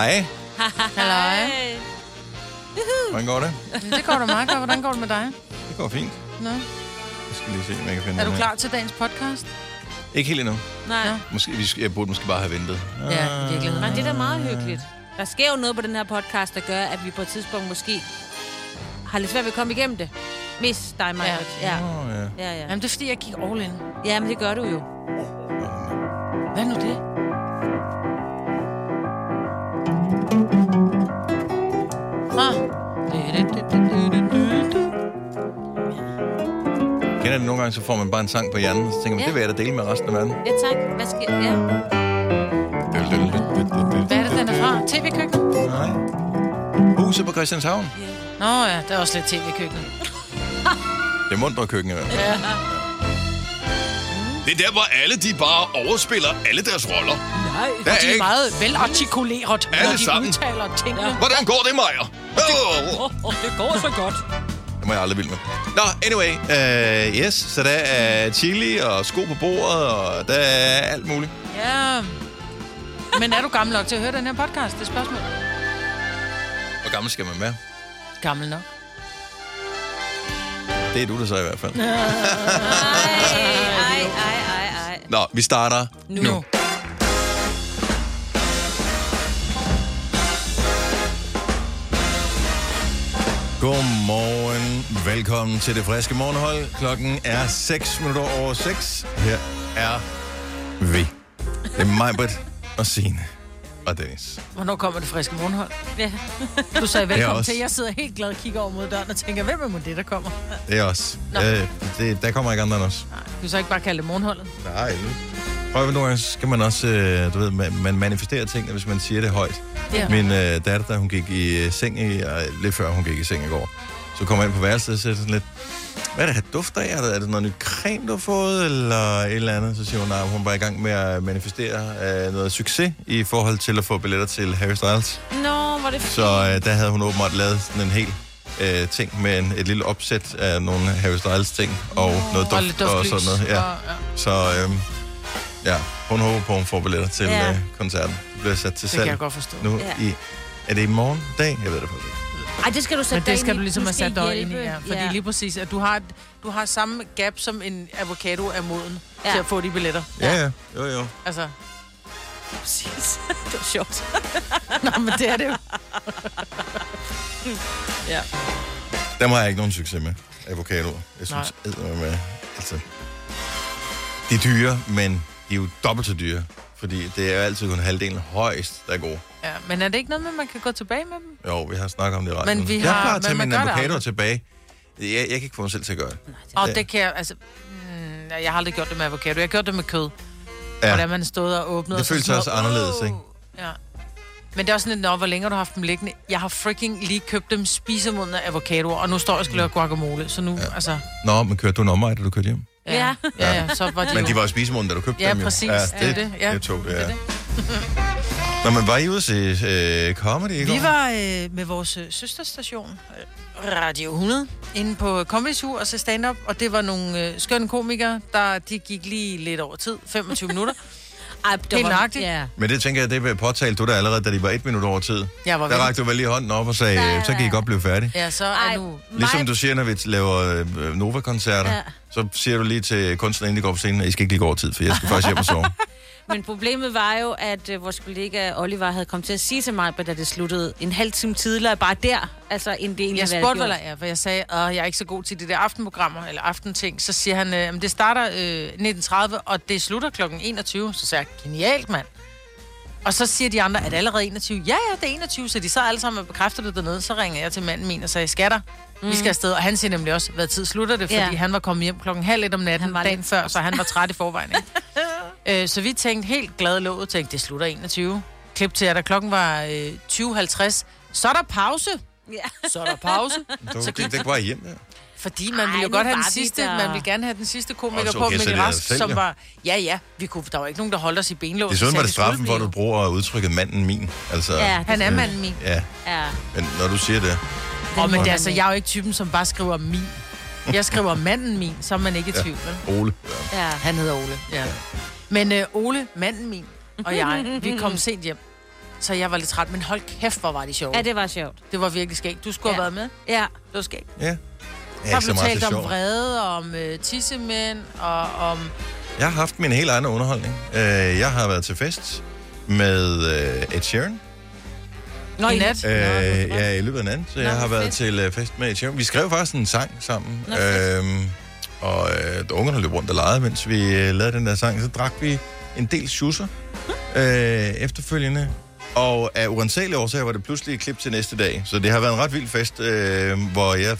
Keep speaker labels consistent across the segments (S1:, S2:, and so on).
S1: Hej.
S2: Halløj.
S1: Hvordan går det?
S2: Det går da meget godt. Hvordan går det med dig?
S1: Det går fint.
S2: Nå.
S1: Jeg skal lige se, om jeg kan finde
S2: Er du
S1: her.
S2: klar til dagens podcast?
S1: Ikke helt endnu.
S3: Nej.
S2: Ja.
S1: Måske, vi skal, jeg burde måske bare have ventet.
S2: Ja, i virkeligheden.
S3: Men det er da meget hyggeligt. Der sker jo noget på den her podcast, der gør, at vi på et tidspunkt måske har lidt svært ved at komme igennem det. Mest dig, Maja. Ja. Ja.
S1: Åh, ja.
S3: Ja, ja.
S2: Jamen, det er fordi, jeg gik all in.
S3: ja, men det gør du jo.
S2: Hvad er nu det? Ah.
S1: Kender det nogle gange, så får man bare en sang på hjernen, og så tænker man,
S3: Ja.
S1: det vil jeg da dele med resten af verden.
S3: Ja, tak. Hvad sker Ja.
S2: Hvad er det, den er fra? TV-køkken?
S1: Nej. Huset på Christianshavn.
S2: Nå ja, det er også lidt tv-køkkenet.
S1: Det er mundre køkken i hvert fald. Det er der, hvor alle de bare overspiller alle deres roller.
S2: Nej.
S1: Der er
S2: de er
S1: ikke-
S2: meget velartikuleret,
S1: Alle
S2: når de
S1: sammen.
S2: udtaler tingene.
S1: Hvordan går det, Maja? Oh,
S3: Oh, oh, det går så godt.
S1: det må jeg aldrig vilde med. Nå, anyway. Uh, yes, så der er chili og sko på bordet, og der er alt muligt.
S2: Ja. Men er du gammel nok til at høre den her podcast? Det er spørgsmålet.
S1: Hvor gammel skal man være?
S2: Gammel nok.
S1: Det er du der så i hvert fald.
S3: Ej, ej, ej, ej, ej.
S1: Nå, vi starter nu.
S2: Nu.
S1: Godmorgen. Velkommen til det friske morgenhold. Klokken er 6 minutter over 6. Her er vi. Det er mig, Britt og Signe og Dennis.
S2: Hvornår kommer det friske morgenhold?
S3: Ja.
S2: Du sagde velkommen
S1: også-
S2: til. Jeg sidder helt glad og kigger over mod døren og tænker, hvem er det, der kommer?
S1: Det er os. Øh, det, der kommer ikke andre end os.
S2: Nej, du så ikke bare kalde det morgenholdet?
S1: Nej. Prøv nogle gange skal man også, øh, du ved, man, man manifesterer tingene, hvis man siger det højt.
S2: Ja.
S1: Min øh, datter, da hun gik i øh, seng, i, øh, lidt før hun gik i seng i går, så kom jeg ind på værelset og sagde sådan lidt, hvad er det her dufter af? Er det, er det noget nyt creme, du har fået, eller et eller andet? Så siger hun, nej, hun var i gang med at manifestere øh, noget succes i forhold til at få billetter til Harry Styles.
S3: Nå, hvor er det
S1: Så øh, der havde hun åbenbart lavet sådan en hel øh, ting med en, et lille opsæt af nogle Harry Styles ting og noget
S2: Og
S1: duft og
S2: duftlys.
S1: sådan noget. Ja.
S2: Og, ja.
S1: Så øhm, ja, hun håber på, at hun får billetter til
S3: Ja.
S1: øh, koncerten. Det bliver sat til
S2: Det kan jeg
S1: salg
S2: godt forstå.
S1: nu
S3: Ja.
S1: i... Er det i morgen dag? Jeg ved det faktisk ikke.
S3: Ej, det skal du sætte
S2: Men
S3: dig
S2: det skal du ligesom have sat dig ind i, ja. Fordi
S3: ja.
S2: lige præcis, at du har, du har samme gap som en avocado er moden ja. Til at få de billetter.
S1: Ja, ja. Jo, jo.
S2: Altså,
S3: Præcis. det var sjovt.
S2: nå, men det er det jo. ja.
S1: Dem har jeg ikke nogen succes med. Avocadoer. Jeg synes, med, altså, de er dyre, men de er jo dobbelt så dyre. Fordi det er jo altid kun halvdelen højst, der er god.
S2: ja. Men er det ikke noget med, at man kan gå tilbage med dem?
S1: Jo, vi har snakket om det ret.
S2: Men vi
S1: jeg
S2: har-
S1: plejer at tage mine avocadoer tilbage. Jeg, jeg kan ikke få mig selv til at gøre det.
S2: Og det kan jeg, altså... Mm, jeg har aldrig gjort det med avocado. Jeg har gjort det med kød. Ja.
S1: Ja.
S2: Hvordan man stod og åbnede.
S1: Det
S2: og så
S1: føles også anderledes, ikke?
S2: Ja. Men det er også sådan lidt, nå, hvor længe har du haft dem liggende? Jeg har freaking lige købt dem spisemodne avocadoer, og nu står jeg og skal lave guacamole. Så nu, ja. altså...
S1: Nå, men kørte du en omvej, da du kørte hjem?
S2: Ja,
S3: Ja.
S2: ja, ja så var de
S1: Men de var jo spisemunden, da du købte
S2: Ja,
S1: dem jo.
S2: præcis.
S1: Ja,
S2: Det er
S1: det,
S2: det, ja.
S1: det tog det, ja.
S2: det.
S1: Nå, men var I ude se øh, comedy i går?
S2: Vi var øh, med vores øh, søsterstation, øh, Radio 100, inde på Comedy Zoo og så stand-up, og det var nogle øh, skønne komikere, der de gik lige lidt over tid, 25 minutter.
S3: Ej, det
S2: Helt
S3: var-
S2: nøjagtigt.
S3: Ja.
S1: Men det tænker jeg, det påtalte du da allerede, da de var et minut over tid.
S2: Jeg var
S1: Der rakte du vel lige hånden op og sagde, øh, så kan I godt blive færdige.
S2: Ja, så
S3: Ej,
S2: er nu...
S1: Ligesom du siger, når vi laver øh, Nova-koncerter,
S3: Ja.
S1: Så siger du lige til kunstneren, inden de går på scenen, at I skal ikke lige gå over tid, for jeg skal faktisk hjem og sove.
S3: Men problemet var jo, at øh, vores kollega Oliver havde kommet til at sige til mig, da det sluttede en halv time tidligere, bare der, altså end det egentlig
S2: Jeg
S3: havde
S2: spurgte, hvad der er, for jeg sagde, at jeg er ikke så god til de der aftenprogrammer, eller aftenting. Så siger han, at det starter øh, 19.30, og det slutter kl. 21. Så sagde jeg, genialt, mand. Og så siger de andre, at det allerede 21. Ja, ja, det er 21, så de så alle sammen og bekræfter det dernede. Så ringer jeg til manden min og sagde, skatter, mm. vi skal afsted. Og han siger nemlig også, hvad tid slutter det, fordi
S3: Ja.
S2: han var kommet hjem klokken halv et om natten
S3: Han var
S2: dagen
S3: lidt-
S2: før, så han var træt i forvejen. Ikke? øh, så vi tænkte helt glade låget, tænkte, det slutter 21. Klip til, at da klokken var øh, 20.50, så er der pause.
S3: Ja.
S2: Så er der pause.
S1: Du gik ikke bare hjem, ja.
S2: Fordi man
S3: Ej,
S2: ville jo godt have den sidste,
S3: der.
S2: man ville gerne have den sidste komiker på,
S1: okay,
S2: Mikkel
S1: det
S2: Rask,
S1: selv,
S2: som var, ja ja, vi kunne, der var ikke nogen, der holdt os i benlås.
S1: Desuden
S2: og
S1: var det straffen for, at du bruger udtrykket manden min. Altså,
S3: Ja.
S2: Han er manden min.
S1: ja.
S3: ja.
S1: Men når du siger det,
S2: Og men
S3: må
S2: det, er altså, jeg er jo ikke typen, som bare skriver min. Jeg skriver manden min, så er man ikke i tvivl. vel?
S1: Ole. Ja.
S3: Ja.
S2: Han hedder Ole, ja. Men øh, Ole, manden min, og jeg, vi kom sent hjem. Så jeg var lidt træt, men hold kæft, hvor var det sjovt.
S3: Ja, det var sjovt.
S2: Det var virkelig skægt. Du skulle
S3: Ja.
S2: have været med.
S3: Ja.
S2: Det var skægt.
S1: Ja. Ja,
S2: Der blev talt om
S1: sjovt.
S2: vrede, om øh, tissemænd, og om...
S1: Jeg har haft min helt egen underholdning. Øh, jeg har været til fest med øh, Ed Sheeran.
S2: Nå, i nat.
S1: Øh,
S3: Nå,
S1: ja, i løbet af natten. Så
S3: Nå,
S1: jeg har været
S3: fedt.
S1: til øh, fest med Ed Sheeran. Vi skrev faktisk en sang sammen.
S3: Nå,
S1: øhm, og øh, ungerne løb rundt og legede, mens vi øh, lavede den der sang, så drak vi en del schusser øh, efterfølgende. Og af uansagelige årsager var det pludselig et klip til næste dag. Så det har været en ret vild fest, øh, hvor jeg,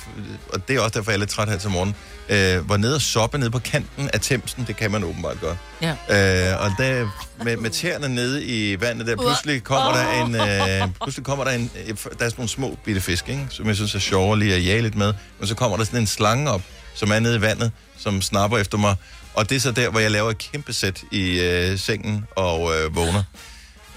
S1: og det er også derfor, jeg er lidt træt her til morgen, øh, var nede og soppe nede på kanten af Thamesen. Det kan man åbenbart godt.
S2: Ja.
S1: Øh, og der, med, med tæerne nede i vandet, der pludselig kommer der en, øh, pludselig kommer der en, der er sådan nogle små bitte fisk, ikke? som jeg synes er sjovere lige at jage lidt med. Men så kommer der sådan en slange op, som er nede i vandet, som snapper efter mig. Og det er så der, hvor jeg laver et kæmpe sæt i øh, sengen og øh, vågner.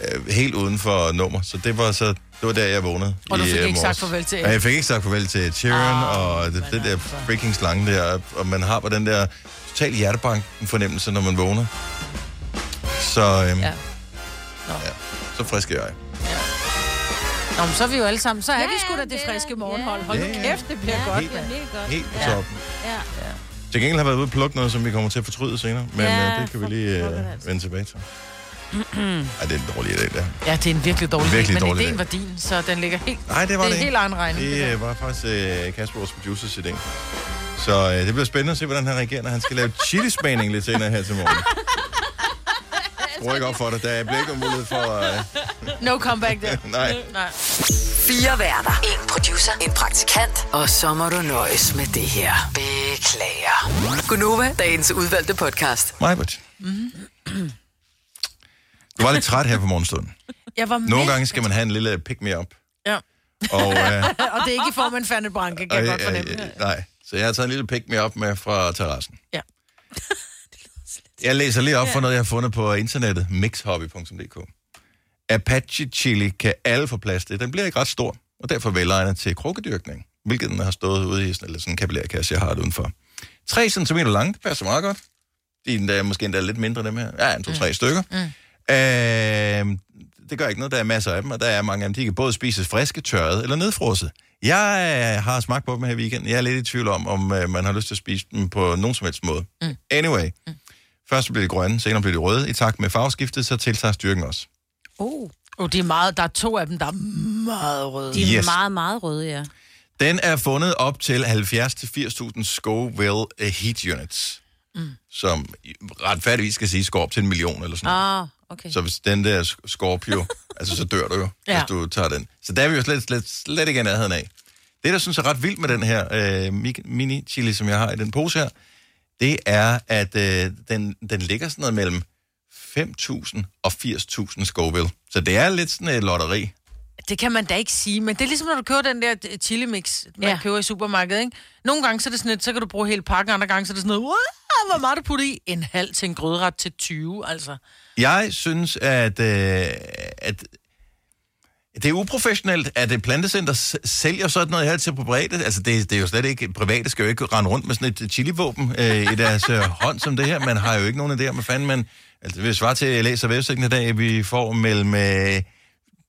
S1: Øh, helt uden for nummer. Så det var så det var der, jeg vågnede.
S2: Og du
S1: i,
S2: fik
S1: øh,
S2: ikke sagt
S1: morges.
S2: farvel til
S1: Ja, jeg fik ikke sagt farvel til Sharon,
S2: Ah,
S1: og det, det der
S2: altså.
S1: freaking slange der, og man har på den der total hjertebanken fornemmelse, når man vågner. Så, øhm,
S2: Ja.
S1: ja.
S2: Nå.
S1: ja, så frisk er jeg.
S2: Nå, men så er vi jo alle sammen. Så er
S3: Ja,
S2: vi sgu da
S3: det
S2: det friske morgenhold. Hold nu
S1: Ja, ja.
S2: kæft, det bliver
S3: Ja,
S2: godt.
S3: det bliver mega godt.
S1: Helt på
S3: Ja.
S1: toppen.
S3: Ja.
S1: Til gengæld har jeg været ude og plukke noget, som vi kommer til at fortryde senere, men
S3: Ja,
S1: øh, det kan vi lige øh,
S3: altså.
S1: vende tilbage til. Ej, det er en dårlig idé, der.
S2: Ja, det er en virkelig dårlig
S1: Virkelig
S2: idé, men
S1: dårlig
S2: ideen
S1: idé.
S2: var din, så den ligger helt...
S1: Nej, det var
S2: det
S1: det
S2: er
S1: ikke.
S2: helt egen regning.
S1: Det
S2: Det
S1: øh, var faktisk øh, Kasper, vores producers idé. Så øh, det bliver spændende at se, hvordan han reagerer, når han skal lave chilismagning lidt senere her til morgen. Jeg tror ikke op for dig. Der bliver ikke mulighed for... Øh.
S2: No comeback der.
S1: nej.
S2: Nej.
S4: Fire værter. En producer. En praktikant. Og så må du nøjes med det her. Beklager. Gunova, dagens udvalgte podcast.
S1: Majbert. Du var lidt træt her på morgenstunden.
S2: Jeg var
S1: Nogle gange skal man have en lille pick-me-up.
S2: Ja.
S1: Og, øh,
S2: Og det er ikke i form af en Fanny Branke, kan jeg godt fornemme.
S1: øh, nej, så jeg har taget en lille pick-me-up med fra terrassen.
S2: Ja.
S1: Jeg læser lige op for noget, jeg har fundet på internettet, mixhobby.dk. Apache chili kan alle få plads til. Den bliver ikke ret stor, og derfor velegnet til krukkedyrkning, hvilket den har stået ude i sådan, eller sådan en kapillærkasse, jeg har det udenfor. 3 cm lang, det passer meget godt. De er endda, måske endda lidt mindre, dem her. Ja, en, to, tre mm. stykker. Mm. Øh, det gør ikke noget, der er masser af dem, og der er mange af dem, de kan både spises friske, tørrede eller nedfrosset. Jeg øh, har smagt på dem her i weekenden. Jeg er lidt i tvivl om, om øh, man har lyst til at spise dem på nogen som helst måde. Mm. Anyway, mm. først bliver de grønne, senere bliver de røde. I takt med farveskiftet, så tiltager styrken også.
S3: Oh,
S2: Oh, de er meget, der er to af dem, der er meget røde.
S3: de er
S1: Yes.
S3: meget, meget røde, ja.
S1: Den er fundet op til 70-80.000 Scoville øh, Heat Units, mm. som retfærdigvis skal sige, går op til en million eller sådan noget.
S3: Ah, okay.
S1: Så hvis den der Scorpio, altså så dør du jo, ja. Hvis du tager den. Så der er vi jo slet, slet, slet ikke i nærheden af. Det, der synes er ret vildt med den her øh, mi- mini-chili, som jeg har i den pose her, det er, at øh, den, den ligger sådan noget mellem 5.000 og 80.000 Scoville. Så det er lidt sådan et lotteri.
S2: Det kan man da ikke sige, men det er ligesom, når du køber den der øh, chili mix, man
S3: Ja.
S2: køber i supermarkedet, ikke? Nogle gange så er det sådan så kan du bruge hele pakken, andre gange så er det sådan noget, "Wow, hvor meget du putter i? En halv til en grødret til 20, altså.
S1: Jeg synes, at, øh, at det er uprofessionelt, at et plantecenter sælger sådan noget her til private. Altså, det, det er jo slet ikke... Private skal jo ikke rende rundt med sådan et chilivåben øh, i deres øh, hånd som det her. Man har jo ikke nogen idé om, hvad fanden man... Altså, hvis jeg til at læse vævsigten i dag, vi får mellem øh,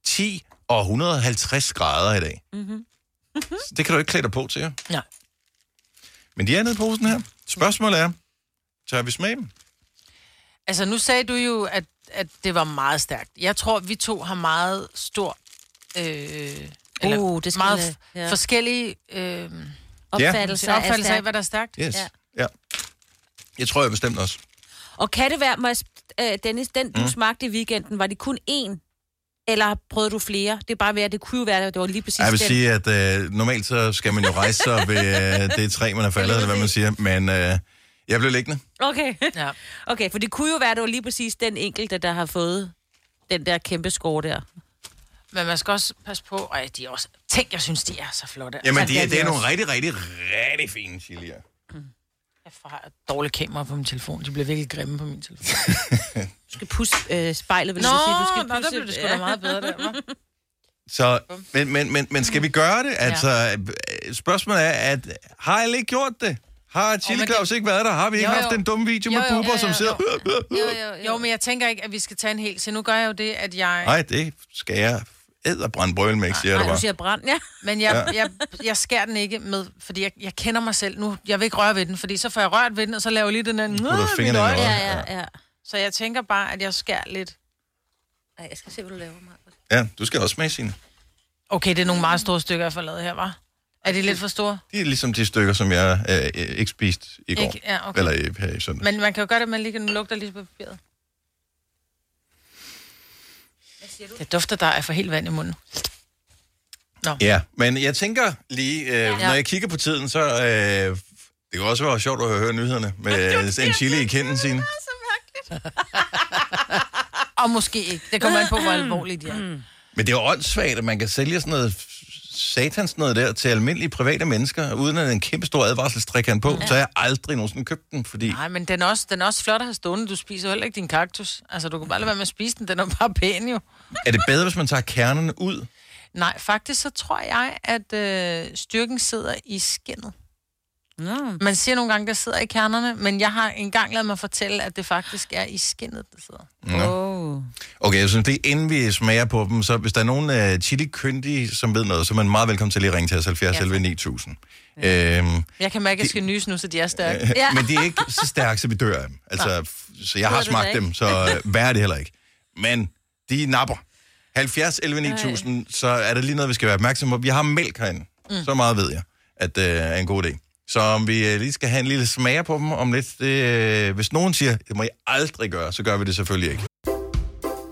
S1: 10 og 150 grader i dag. Mm-hmm. Det kan du ikke klæde dig på til, jo.
S2: Nej.
S1: Men de er nede i posen her. Spørgsmålet er, tør vi smage dem?
S2: Altså, nu sagde du jo, at, at det var meget stærkt. Jeg tror, vi to har meget stor... Øh, eller
S3: Uh, det skal
S2: meget
S3: jeg-
S2: f-
S3: ja.
S2: forskellige øh,
S3: Opfattelse,
S2: opfattelser af, hvad der er stærkt.
S1: Yes.
S3: Ja.
S1: Ja. ja. Jeg tror jeg bestemt også.
S3: Og kan det være, sp- øh, Dennis, den du mm. smagte i weekenden, var det kun én? Eller prøvede du flere? Det er bare ved, at det kunne jo være, at det var lige præcis
S1: Jeg vil
S3: den.
S1: sige, at øh, normalt så skal man jo rejse sig ved øh, det træ, man er faldet, eller hvad man siger. Men øh, jeg blev liggende.
S3: Okay.
S2: Ja.
S3: okay, for det kunne jo være, at det var lige præcis den enkelte, der har fået den der kæmpe skår der.
S2: Men man skal også passe på, og de er også... Tænk, jeg synes, de er så flotte.
S1: Jamen,
S2: Altså,
S1: de, er- det er
S2: også-
S1: nogle rigtig, rigtig, rigtig fine chilier.
S2: Jeg har et dårligt kamera på min telefon. De bliver virkelig grimme på min telefon.
S3: Du skal pusse øh, spejlet, vil
S2: Nå,
S3: jeg sige. Du skal
S2: nå, der
S3: pusse,
S2: blev det sgu da meget bedre der, hva'?
S1: Så, men, men, men, men skal vi gøre det? Altså, øh, spørgsmålet er, at har alle ikke gjort det? Har Chili Claus ikke været der? Har vi ikke
S2: Jo,
S1: haft
S2: jo.
S1: den dumme video
S2: Jo,
S1: med
S2: jo,
S1: Bubber,
S2: jo,
S1: som
S2: jo,
S1: sidder...
S3: Jo, jo,
S2: Jo, men jeg tænker ikke, at vi skal tage en hel. Så nu gør jeg jo det, at jeg...
S1: Nej, det skal jeg æderbrænde brøl med, siger jeg det
S3: du
S1: bare.
S3: siger brand, ja.
S2: Men jeg, jeg, jeg skærer den ikke med, fordi jeg, jeg kender mig selv nu. Jeg vil ikke røre ved den, fordi så får jeg rørt ved den, og så laver jeg lige den der...
S1: Putter.
S3: Ja, ja, ja.
S2: Så jeg tænker bare, at jeg skærer lidt.
S3: Ej, jeg skal se, hvad du laver, Marcus.
S1: Ja, du skal også smage sine.
S2: Okay, det er nogle meget store stykker, jeg får lavet her, var. Er de lidt for store?
S1: De er ligesom de stykker, som jeg øh, ikke spiste i går.
S2: Ikke? Ja, okay.
S1: Eller i, her i søndag.
S2: Men man kan jo gøre det, at man lige kan lugte lige på papiret. Det dufter der af for helt vand i munden.
S1: Ja, men jeg tænker lige, øh, ja. når jeg kigger på tiden, så... Øh, det kan også være sjovt at høre nyhederne med en chili i kinden sin.
S2: Og måske ikke. Det kommer an på, hvor alvorligt de er.
S1: Men det er jo åndssvagt, at man kan sælge sådan noget satans noget der til almindelige private mennesker, uden at en kæmpe stor advarselstrækant på, ja. så har jeg aldrig nogensinde købt den, fordi...
S2: Nej, men den er, også, den er også flot at have stående. Du spiser heller ikke din kaktus. Altså, du kan bare lade være med at spise den. Den er bare pæn jo.
S1: Er det bedre, hvis man tager kernerne ud?
S2: Nej, faktisk så tror jeg, at øh, styrken sidder i skinnet.
S3: Nå.
S2: Man siger nogle gange, der sidder i kernerne, men jeg har engang lavet mig fortælle, at det faktisk er i skinnet, der sidder.
S3: Oh.
S1: Okay, jeg synes, det er inden vi smager på dem, så hvis der er nogen uh, chili-kyndige, som ved noget, så er man meget velkommen til lige at ringe til os 70 11 9000. Ja. Øhm,
S2: Jeg kan mærke, at jeg skal nys nu, så de er stærke.
S1: ja. Men de er ikke så stærke, så vi dør af dem. Altså, så jeg har smagt
S3: det
S1: dem, så uh, hvad er det heller ikke. Men de napper. 70 11 9000, så er der lige noget, vi skal være opmærksom på. Vi har mælk herinde. Mm. Så meget ved jeg, at det uh, er en god idé. Så om vi uh, lige skal have en lille smager på dem om lidt, det, uh, hvis nogen siger, det må I aldrig gøre, så gør vi det selvfølgelig ikke.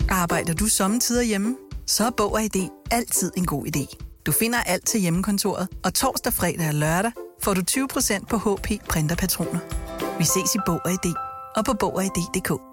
S5: Arbejder du sommetider hjemme? Så er Bog og ID altid en god idé. Du finder alt til hjemmekontoret, og torsdag, fredag og lørdag får du 20% på HP printerpatroner. Vi ses i Bog og ID og på Bog og ID.dk.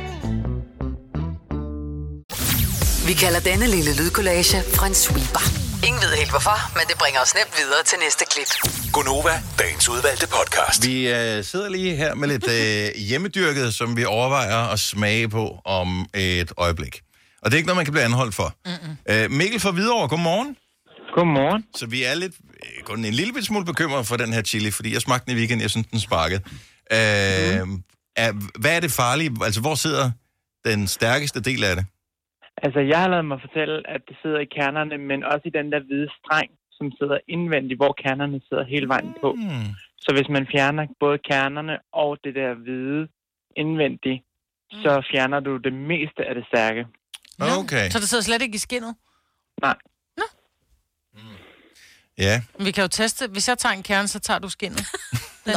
S4: Vi kalder denne lille lydkollage en sweeper. Ingen ved helt hvorfor, men det bringer os nemt videre til næste klip.
S6: Gonova, dagens udvalgte podcast.
S1: Vi øh, sidder lige her med lidt øh, hjemmedyrket, som vi overvejer at smage på om et øjeblik. Og det er ikke noget, man kan blive anholdt for. Mm-hmm. Øh, Mikkel fra Hvidovre, godmorgen.
S7: Godmorgen.
S1: Så vi er lidt, øh, kun en lille bit smule bekymret for den her chili, fordi jeg smagte den i weekenden, jeg synes, den sparkede. Øh, mm. er, hvad er det farlige? Altså, hvor sidder den stærkeste del af det?
S7: Altså, jeg har lavet mig fortælle, at det sidder i kernerne, men også i den der hvide streng, som sidder indvendigt, hvor kernerne sidder hele vejen på.
S1: Hmm.
S7: Så hvis man fjerner både kernerne og det der hvide indvendigt, så fjerner du det meste af det stærke.
S1: Okay.
S2: Så det sidder slet ikke i skinnet?
S7: Nej.
S1: Ja,
S2: Men Vi kan jo teste. Hvis jeg tager en kerne, så tager du skinnet.
S3: Nå.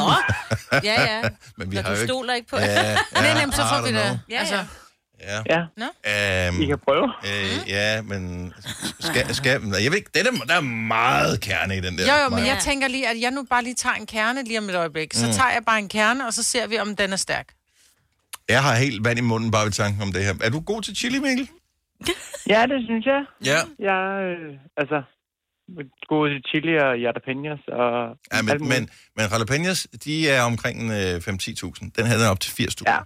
S3: Ja, ja.
S1: men vi
S3: Når
S1: har
S3: du
S1: jo ikke...
S3: stoler ikke på
S1: Ja, ja,
S2: Nej, nem, så får vi det.
S3: Ja,
S2: Altså,
S3: ja.
S1: Ja.
S7: Ja,
S1: Um,
S7: I kan prøve.
S1: øh, ja, men skal, skal, jeg ved ikke, det er, der- der er meget kerne i den der.
S2: jo, jo, men
S1: Maja.
S2: jeg tænker lige, at jeg nu bare lige tager en kerne lige om et øjeblik. Så
S1: Mm.
S2: tager jeg bare en kerne, og så ser vi, om den er stærk.
S1: Jeg har helt vand i munden bare ved tanken om det her. Er du god til chili, Mikkel?
S7: Ja, det synes jeg.
S1: Ja.
S7: Jeg øh, altså, gode til chili og jalapenos og
S1: Ja,
S7: alt
S1: men,
S7: muligt.
S1: men, men jalapenos, de er omkring øh, 5-10.000. Den her den er op til 80.000.
S7: Ja.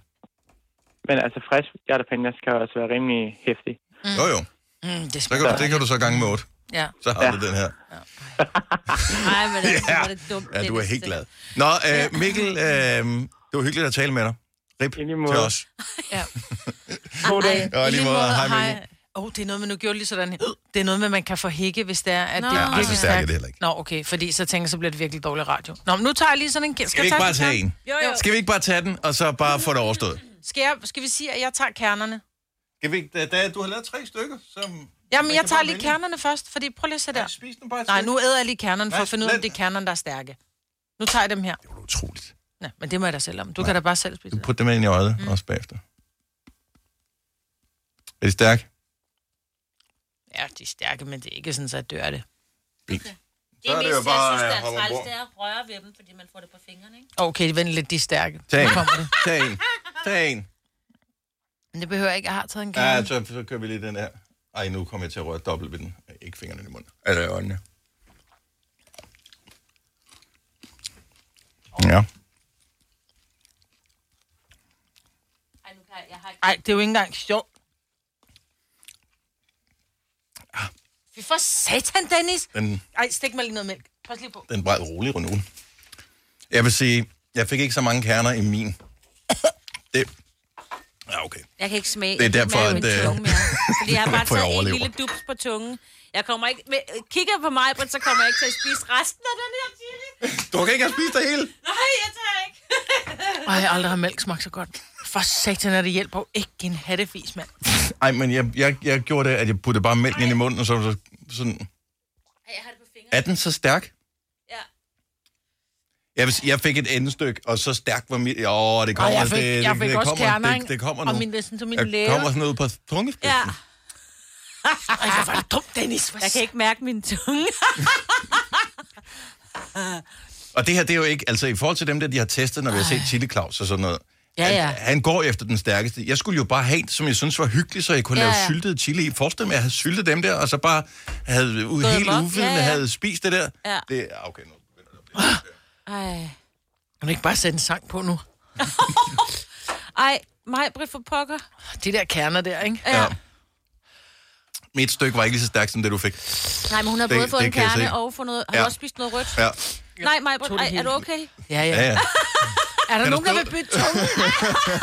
S7: Men altså, frisk jalapenos kan også være rimelig hæftig.
S2: Mm.
S1: Jo, jo.
S2: Mm, det
S1: Så kan, du, det kan du så gange med 8.
S2: Ja.
S1: Så har
S7: Ja.
S1: du den her.
S3: Nej, men altså,
S1: Ja.
S3: ja. var det dumt.
S1: Ja, du er helt glad. Nå, øh, Mikkel, øh, det var hyggeligt at tale med dig. Rip til os.
S2: Ja.
S7: God dag.
S1: Ja, lige måde. Hej, Mikkel.
S2: Åh, oh, det er noget med, nu gjorde lige sådan. Det er noget med, at man kan få hække, hvis det er, at
S3: Nå.
S2: det er
S3: Ja,
S2: virkelig
S1: så stærk er det heller ikke.
S2: Nå, okay, fordi så tænker jeg, så bliver det virkelig dårlig radio. Nå, men nu tager jeg lige sådan en... Skal,
S1: Skal vi ikke bare tage
S2: den
S1: en?
S3: Jo, jo.
S1: Skal vi ikke bare tage den, og så bare få det overstået?
S2: Skal, jeg, skal vi sige, at jeg tager kernerne?
S1: Skal vi, da, da, du har lavet tre stykker, så...
S2: Jamen, jeg tager lige
S1: vælge.
S2: kernerne først, fordi prøv lige at se der.
S1: Spis nu bare
S2: Nej, nu æder jeg lige kernerne for
S1: Nej,
S2: at finde ud af, om det er kernerne, der er stærke. Nu tager jeg dem her.
S1: Det er utroligt.
S2: Ja, men det må jeg da selv om. Du kan da bare selv spise
S1: Du
S2: det.
S1: putter dem ind i øjet mm. også bagefter. Er de stærke?
S2: Ja, de er stærke, men det er ikke sådan, så jeg dør det.
S1: Fint.
S3: Det
S1: Så
S3: er
S1: det
S3: mest,
S1: jo bare,
S3: jeg synes,
S1: øh,
S3: der er træls, det er at røre ved dem, fordi man får det på fingrene, ikke?
S2: Okay, vent lidt, de er stærke.
S1: Tag en.
S2: kommer det.
S1: Tag en. Tag en.
S2: Men det behøver jeg ikke, jeg har taget en
S1: Ja,
S2: kerne.
S1: så, så kører vi lige den her. Ej, nu kommer jeg til at røre dobbelt ved den. Ikke fingrene i munden. Eller i øjnene. Ja.
S3: Ej,
S2: det er jo ikke engang sjovt. Fy for satan, Dennis!
S1: Den,
S2: Ej, stik mig lige noget mælk. Pas lige på.
S1: den bræd rolig rundt ugen. Jeg vil sige, jeg fik ikke så mange kerner i min. Det, ja, okay.
S3: Jeg kan ikke smage.
S1: Det er derfor, at, øh,
S3: tunge mere. Fordi jeg har bare taget en lille dups på tungen. Jeg kommer ikke... Med, kigger på mig, men så kommer jeg ikke til at spise resten af den her chili.
S1: Du kan ikke have spist det hele.
S3: Nej, jeg tager ikke.
S2: Ej, jeg har aldrig har mælk smagt så godt. For satan er det hjælper jo ikke en hattefis, mand.
S1: Ej, men jeg, jeg, jeg gjorde det, at jeg puttede bare mælken ind i munden, og så, så sådan...
S3: Ej, jeg har det på fingrene.
S1: Er den så stærk? Jeg, vil, jeg fik et endestykke, og så stærk var mit... Åh, det kommer...
S2: Ej, jeg fik,
S1: det,
S2: jeg
S1: det,
S2: fik
S1: det
S2: også
S1: kommer,
S2: kerner,
S1: det, det kommer nu.
S2: Og min, det er sådan, som min
S1: Jeg
S2: læge.
S1: kommer sådan ud på tungespidsen.
S3: Ja.
S2: Ej, hvor var det dumt, Dennis.
S3: Jeg kan ikke mærke min tunge.
S1: Og det her, det er jo ikke... Altså, i forhold til dem der, de har testet, når vi har set Chili Claus og sådan noget.
S3: Ja, ja.
S1: Han, han går efter den stærkeste. Jeg skulle jo bare have en, som jeg synes var hyggelig, så jeg kunne
S3: Ja,
S1: lave
S3: ja.
S1: syltet chili i. Forestil mig, at jeg havde syltet dem der, og så bare havde u-
S3: Gået
S1: helt
S3: amok.
S1: uvidende
S3: Ja, ja.
S1: havde spist det der.
S3: Ja.
S1: Det er okay nu.
S3: Ej.
S2: Kan du ikke bare sætte en sang på nu?
S3: Ej, mig, Britt for pokker.
S2: De der kerner der, ikke?
S3: Ja.
S1: Ja. Mit stykke var ikke lige så stærkt som det, du fik.
S3: Nej, men hun har
S1: Det-
S3: både fået
S1: det
S3: en kerne og fået noget... Har
S1: Ja.
S3: du også spist noget rødt?
S1: Ja.
S3: Nej, mig, Britt, er du okay?
S2: Ja, ja.
S1: Ja, ja.
S2: Er der
S1: Kan
S2: nogen,
S1: du
S2: der vil bytte tunge?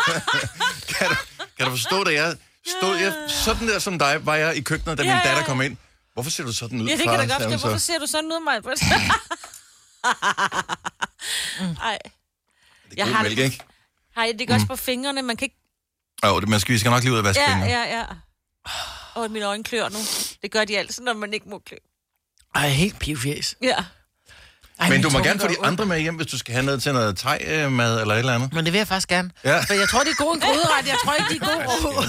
S1: Kan du, kan du forstå det? Jeg stod jeg, sådan der som dig, var jeg i køkkenet, da min
S3: Ja, ja,
S1: datter kom ind. Hvorfor ser du sådan ud,
S3: Ja, det kan da godt forstå. Hvorfor ser du sådan ud, mig, Britt? Ej.
S1: Det er god mælk, ikke?
S3: Hej, det går også på fingrene. Man kan ikke...
S1: Jo, det, man skal, vi skal nok lige ud og vaske
S3: Ja,
S1: fingre.
S3: ja, ja. Åh, mine øjne klør nu. Det gør de altid, når man ikke må klø.
S2: Ej, helt pivfjæs.
S3: Ja.
S2: Ej,
S1: Men du må gerne få
S2: gør
S1: de andre med hjem, hvis du skal have noget til noget thai-mad eller et eller andet.
S2: Men det vil jeg faktisk gerne.
S1: Ja.
S2: For jeg tror, det er gode gryderet. Jeg tror ikke, de er gode rå.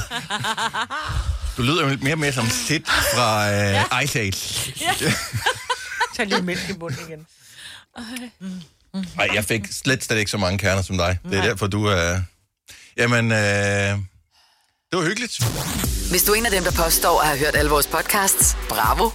S1: Du lyder jo mere og mere som Sid fra uh, Ice Age.
S2: Tag lige mælk i munden igen.
S1: Nej, jeg fik slet, slet ikke så mange kerner som dig. Det er derfor, du er... Uh... Jamen, uh... det var hyggeligt.
S4: Hvis du er en af dem, der påstår at have hørt alle vores podcasts, bravo.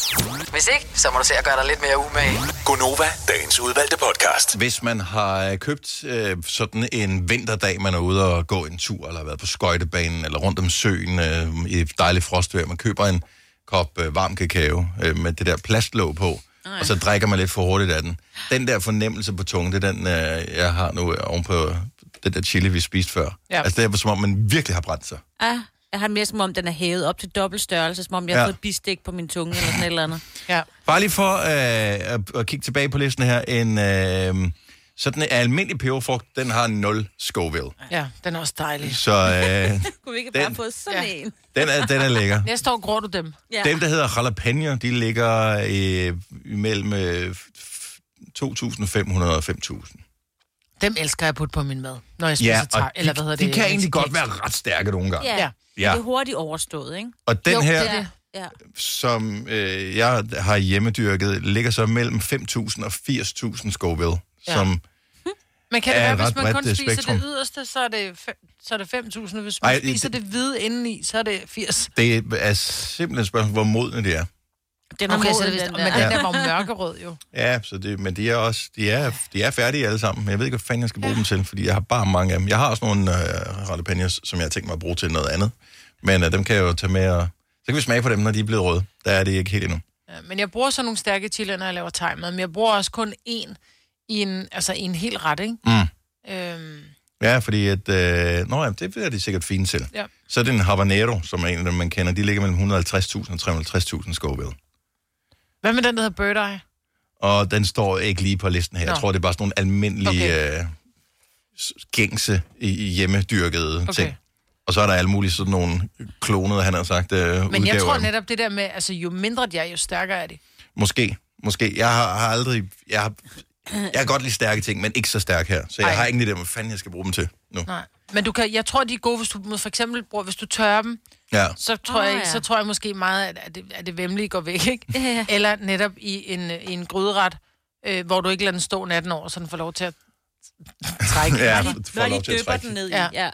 S4: Hvis ikke, så må du se at gøre dig lidt mere umage.
S6: Gonova, dagens udvalgte podcast.
S1: Hvis man har købt øh, sådan en vinterdag, man er ude og gå en tur, eller har været på skøjtebanen, eller rundt om søen øh, i et dejligt frostvejr, man køber en kop øh, varm kakao øh, med det der plastlåg på, Ej. og så drikker man lidt for hurtigt af den. Den der fornemmelse på tungen, det er den, øh, jeg har nu ovenpå det der chili, vi spiste før.
S3: Ja.
S1: Altså det er som om, man virkelig har brændt sig.
S3: Ja, jeg har mere som om, den er hævet op til dobbelt størrelse, som om jeg har
S1: Ja.
S3: fået et bistik på min tunge eller sådan et eller andet.
S2: Ja.
S1: Bare lige for øh, at, at kigge tilbage på listen her. En, øh, sådan en almindelig peberfrugt, den har 0 Scoville.
S2: Ja, den er også dejlig.
S1: Så øh,
S3: Kunne vi ikke
S1: Den-
S3: bare få sådan
S2: Ja.
S3: en?
S1: den, er, den er lækker.
S2: Næste år grår du dem.
S3: Ja.
S1: Dem, der hedder jalapeno, de ligger øh, imellem øh, 2.500 og 5.000.
S2: Dem elsker jeg at putte på min mad, når jeg spiser
S1: Ja, og
S2: thai,
S1: de,
S2: eller hvad hedder
S1: de
S2: det?
S1: kan egentlig godt være ret stærke nogle gange.
S3: Ja.
S2: Ja.
S3: ja.
S1: Ja.
S3: Det er hurtigt overstået, ikke?
S1: Og den
S2: Jo,
S1: her,
S2: det er det.
S3: Ja.
S1: som øh, jeg har hjemmedyrket, ligger så mellem 5.000 og 80.000 Scoville,
S2: Ja.
S1: som
S2: Men kan det være, hvis man kun
S1: øh,
S2: spiser
S1: spektrum.
S2: det yderste, så er det, så er det 5.000. Hvis man
S1: Ej,
S2: spiser
S1: det-
S2: det, hvide indeni, så er det 80.
S1: det er simpelthen et spørgsmål, hvor modne det er.
S3: Den er
S2: Okay, så
S3: moden,
S2: det vist,
S3: den
S2: men den der var mørkerød jo.
S1: Ja, så det, men de er også de er, de er færdige alle sammen. Jeg ved ikke, hvad fanden jeg skal bruge ja. dem til, fordi jeg har bare mange af dem. Jeg har også nogle øh, jalapenos, som jeg har tænkt mig at bruge til noget andet. Men øh, dem kan jeg jo tage med, og så kan vi smage på dem, når de er blevet røde. Der er det ikke helt endnu.
S2: Ja, men jeg bruger så nogle stærke chilier, når jeg laver thai-mad, men jeg bruger også kun én i en, altså i en hel ret, ikke?
S1: Mm.
S2: Øhm,
S1: Ja, fordi at... Øh, nå ja, det er de sikkert fine til.
S2: Ja.
S1: Så er det en habanero, som er en af dem, man kender. De ligger mellem 150.000 og 350.000 Scoville.
S2: hvad med den, der hedder Bird Eye?
S1: Og den står ikke lige på listen her. Jeg
S2: Nå.
S1: tror, det er bare sådan nogle almindelige,
S2: Okay.
S1: øh, gængse hjemmedyrkede
S2: Okay.
S1: ting. Og så er der alle mulige sådan nogle klonede, han har sagt, øh,
S2: Men jeg
S1: udgaver
S2: tror netop det der med, altså jo mindre de er, jo stærkere er de.
S1: Måske, måske. Jeg har, har aldrig... Jeg har, jeg kan godt lide stærke ting, men ikke så stærk her. Så jeg
S2: Ej.
S1: har ingen idé om, hvad fanden jeg skal bruge dem til nu.
S2: Nej. Men du kan, jeg tror, de er gode, hvis du for eksempel bruger, hvis du tørrer dem,
S1: Ja.
S2: så tror,
S3: Åh,
S2: jeg, ikke,
S3: ja.
S2: så tror jeg måske meget, at, at, det, at det vemmelige går væk, ikke? Eller netop i en, i en gryderet, øh, hvor du ikke lader den stå natten over, så den får lov til at trække.
S1: Ja, får lov til at trække.
S3: den ned i.
S2: Ja.
S3: Ja.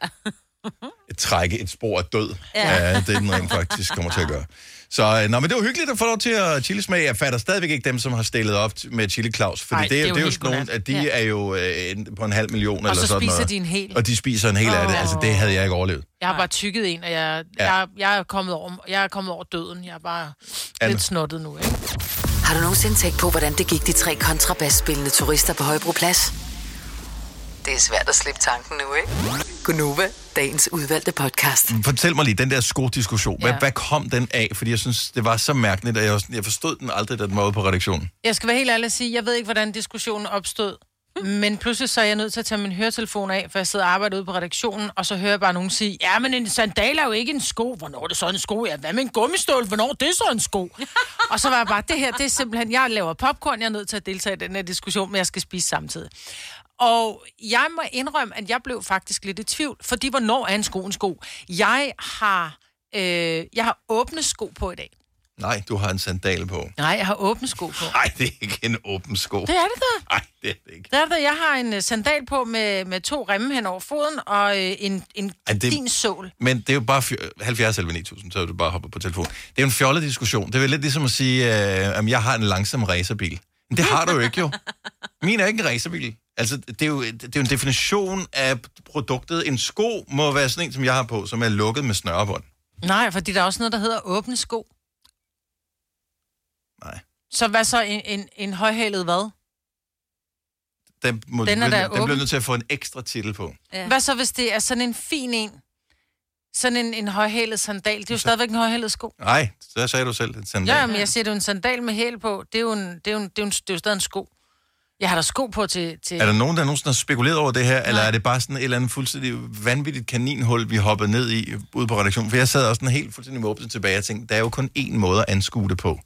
S1: trække et spor af død.
S3: Ja.
S1: Ja. det er den rent faktisk kommer til at gøre. Så øh, nå, men det var hyggeligt at få lov til at chilismag. Jeg fatter stadigvæk ikke dem, som har stillet op med chili Claus. Fordi
S2: Ej,
S1: det, er, det er jo sådan nogle, at de
S2: Ja.
S1: er jo øh, på en halv million
S2: Og
S1: eller
S2: så
S1: sådan
S2: spiser
S1: noget.
S2: de en hel.
S1: Og de spiser en hel af det. Altså, det havde jeg ikke overlevet.
S2: Jeg har bare tykket en, og jeg,
S1: Ja.
S2: jeg, jeg, er kommet over, jeg er kommet over døden. Jeg er bare
S1: Anne.
S2: lidt snuttet nu, ikke?
S4: Har du nogensinde tænkt på, hvordan det gik de tre kontrabasspillende turister på Højbroplads? Det er svært at slippe tanken nu, ikke? Gunova, dagens udvalgte podcast.
S1: Fortæl mig lige, den der skodiskussion, hvad,
S2: Ja.
S1: hvad kom den af? Fordi jeg synes, det var så mærkeligt, at jeg, jeg forstod den aldrig, da den var ude på redaktionen.
S2: Jeg skal være helt ærlig og sige, jeg ved ikke, hvordan diskussionen opstod. Men pludselig så er jeg nødt til at tage min høretelefon af, for jeg sidder og arbejder ude på redaktionen, og så hører jeg bare nogen sige, ja, men en sandal er jo ikke en sko. Hvornår er det så en sko? Ja, hvad med en gummistål? Hvornår er det så en sko? og så var jeg bare, det her, det er simpelthen, jeg laver popcorn, jeg er nødt til at deltage i den her diskussion, men jeg skal spise samtidig. Og jeg må indrømme, at jeg blev faktisk lidt i tvivl, fordi hvornår er en sko en sko? Jeg har, øh, jeg har åbne sko på i dag.
S1: Nej, du har en sandal på.
S2: Nej, jeg har åbne sko på.
S1: Nej, det er ikke en åben sko.
S2: Det er det da.
S1: Nej, det er det ikke.
S2: Det er det. Jeg har en øh, sandal på med, med to remme hen over foden og øh, en, en
S1: Ej, det-
S2: din sål.
S1: Men det er jo bare fj- 70 eller 9000, så er du bare hoppet på telefon. Det er jo en fjollet diskussion. Det er lidt ligesom at sige, øh, at jeg har en langsom racerbil. Men det har du jo ikke jo. Min er ikke en racerbil. Altså, det er, jo, det er jo en definition af produktet. En sko må være sådan en, som jeg har på, som er lukket med snørebånd.
S2: Nej, fordi der er også noget, der hedder åbne sko.
S1: Nej.
S2: Så hvad så en, en, en højhælet hvad?
S1: Den, må,
S2: Den er
S1: den, den bliver nødt til at få en ekstra titel på.
S2: Ja. Hvad så, hvis det er sådan en fin en? Sådan en, en højhælet sandal. Det er jo stadigvæk en højhælet sko.
S1: Nej, så sagde du selv, et sandal.
S2: Ja, men jeg siger, det er jo en sandal med hæl på. Det er jo, en, det er jo, en, det er jo, en, det er jo stadig en sko. Jeg har da sko på til... til...
S1: Er der nogen, der nogensinde har spekuleret over det her, Nej. eller er det bare sådan et eller andet fuldstændig vanvittigt kaninhul, vi hoppede ned i ude på redaktionen? For jeg sad også sådan helt fuldstændig måbet tilbage og tænkte, der er jo kun én måde at anskue det på.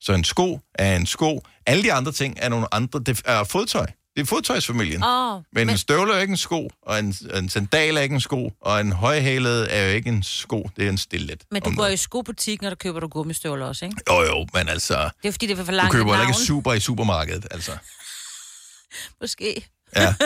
S1: Så en sko er en sko. Alle de andre ting er nogle andre. Det er fodtøj. Det er fodtøjsfamilien.
S3: Åh,
S1: men, men en støvle er ikke en sko, og en, en sandal er ikke en sko, og en højhælet er jo ikke en sko, det er en stillet.
S3: Men du går i skobutikken, og der køber du gummistøvler også, ikke?
S1: Jo jo, men altså,
S3: Det er fordi, det er for
S1: du
S3: langt
S1: køber heller ikke super i supermarkedet, altså.
S3: Måske.
S1: Ja.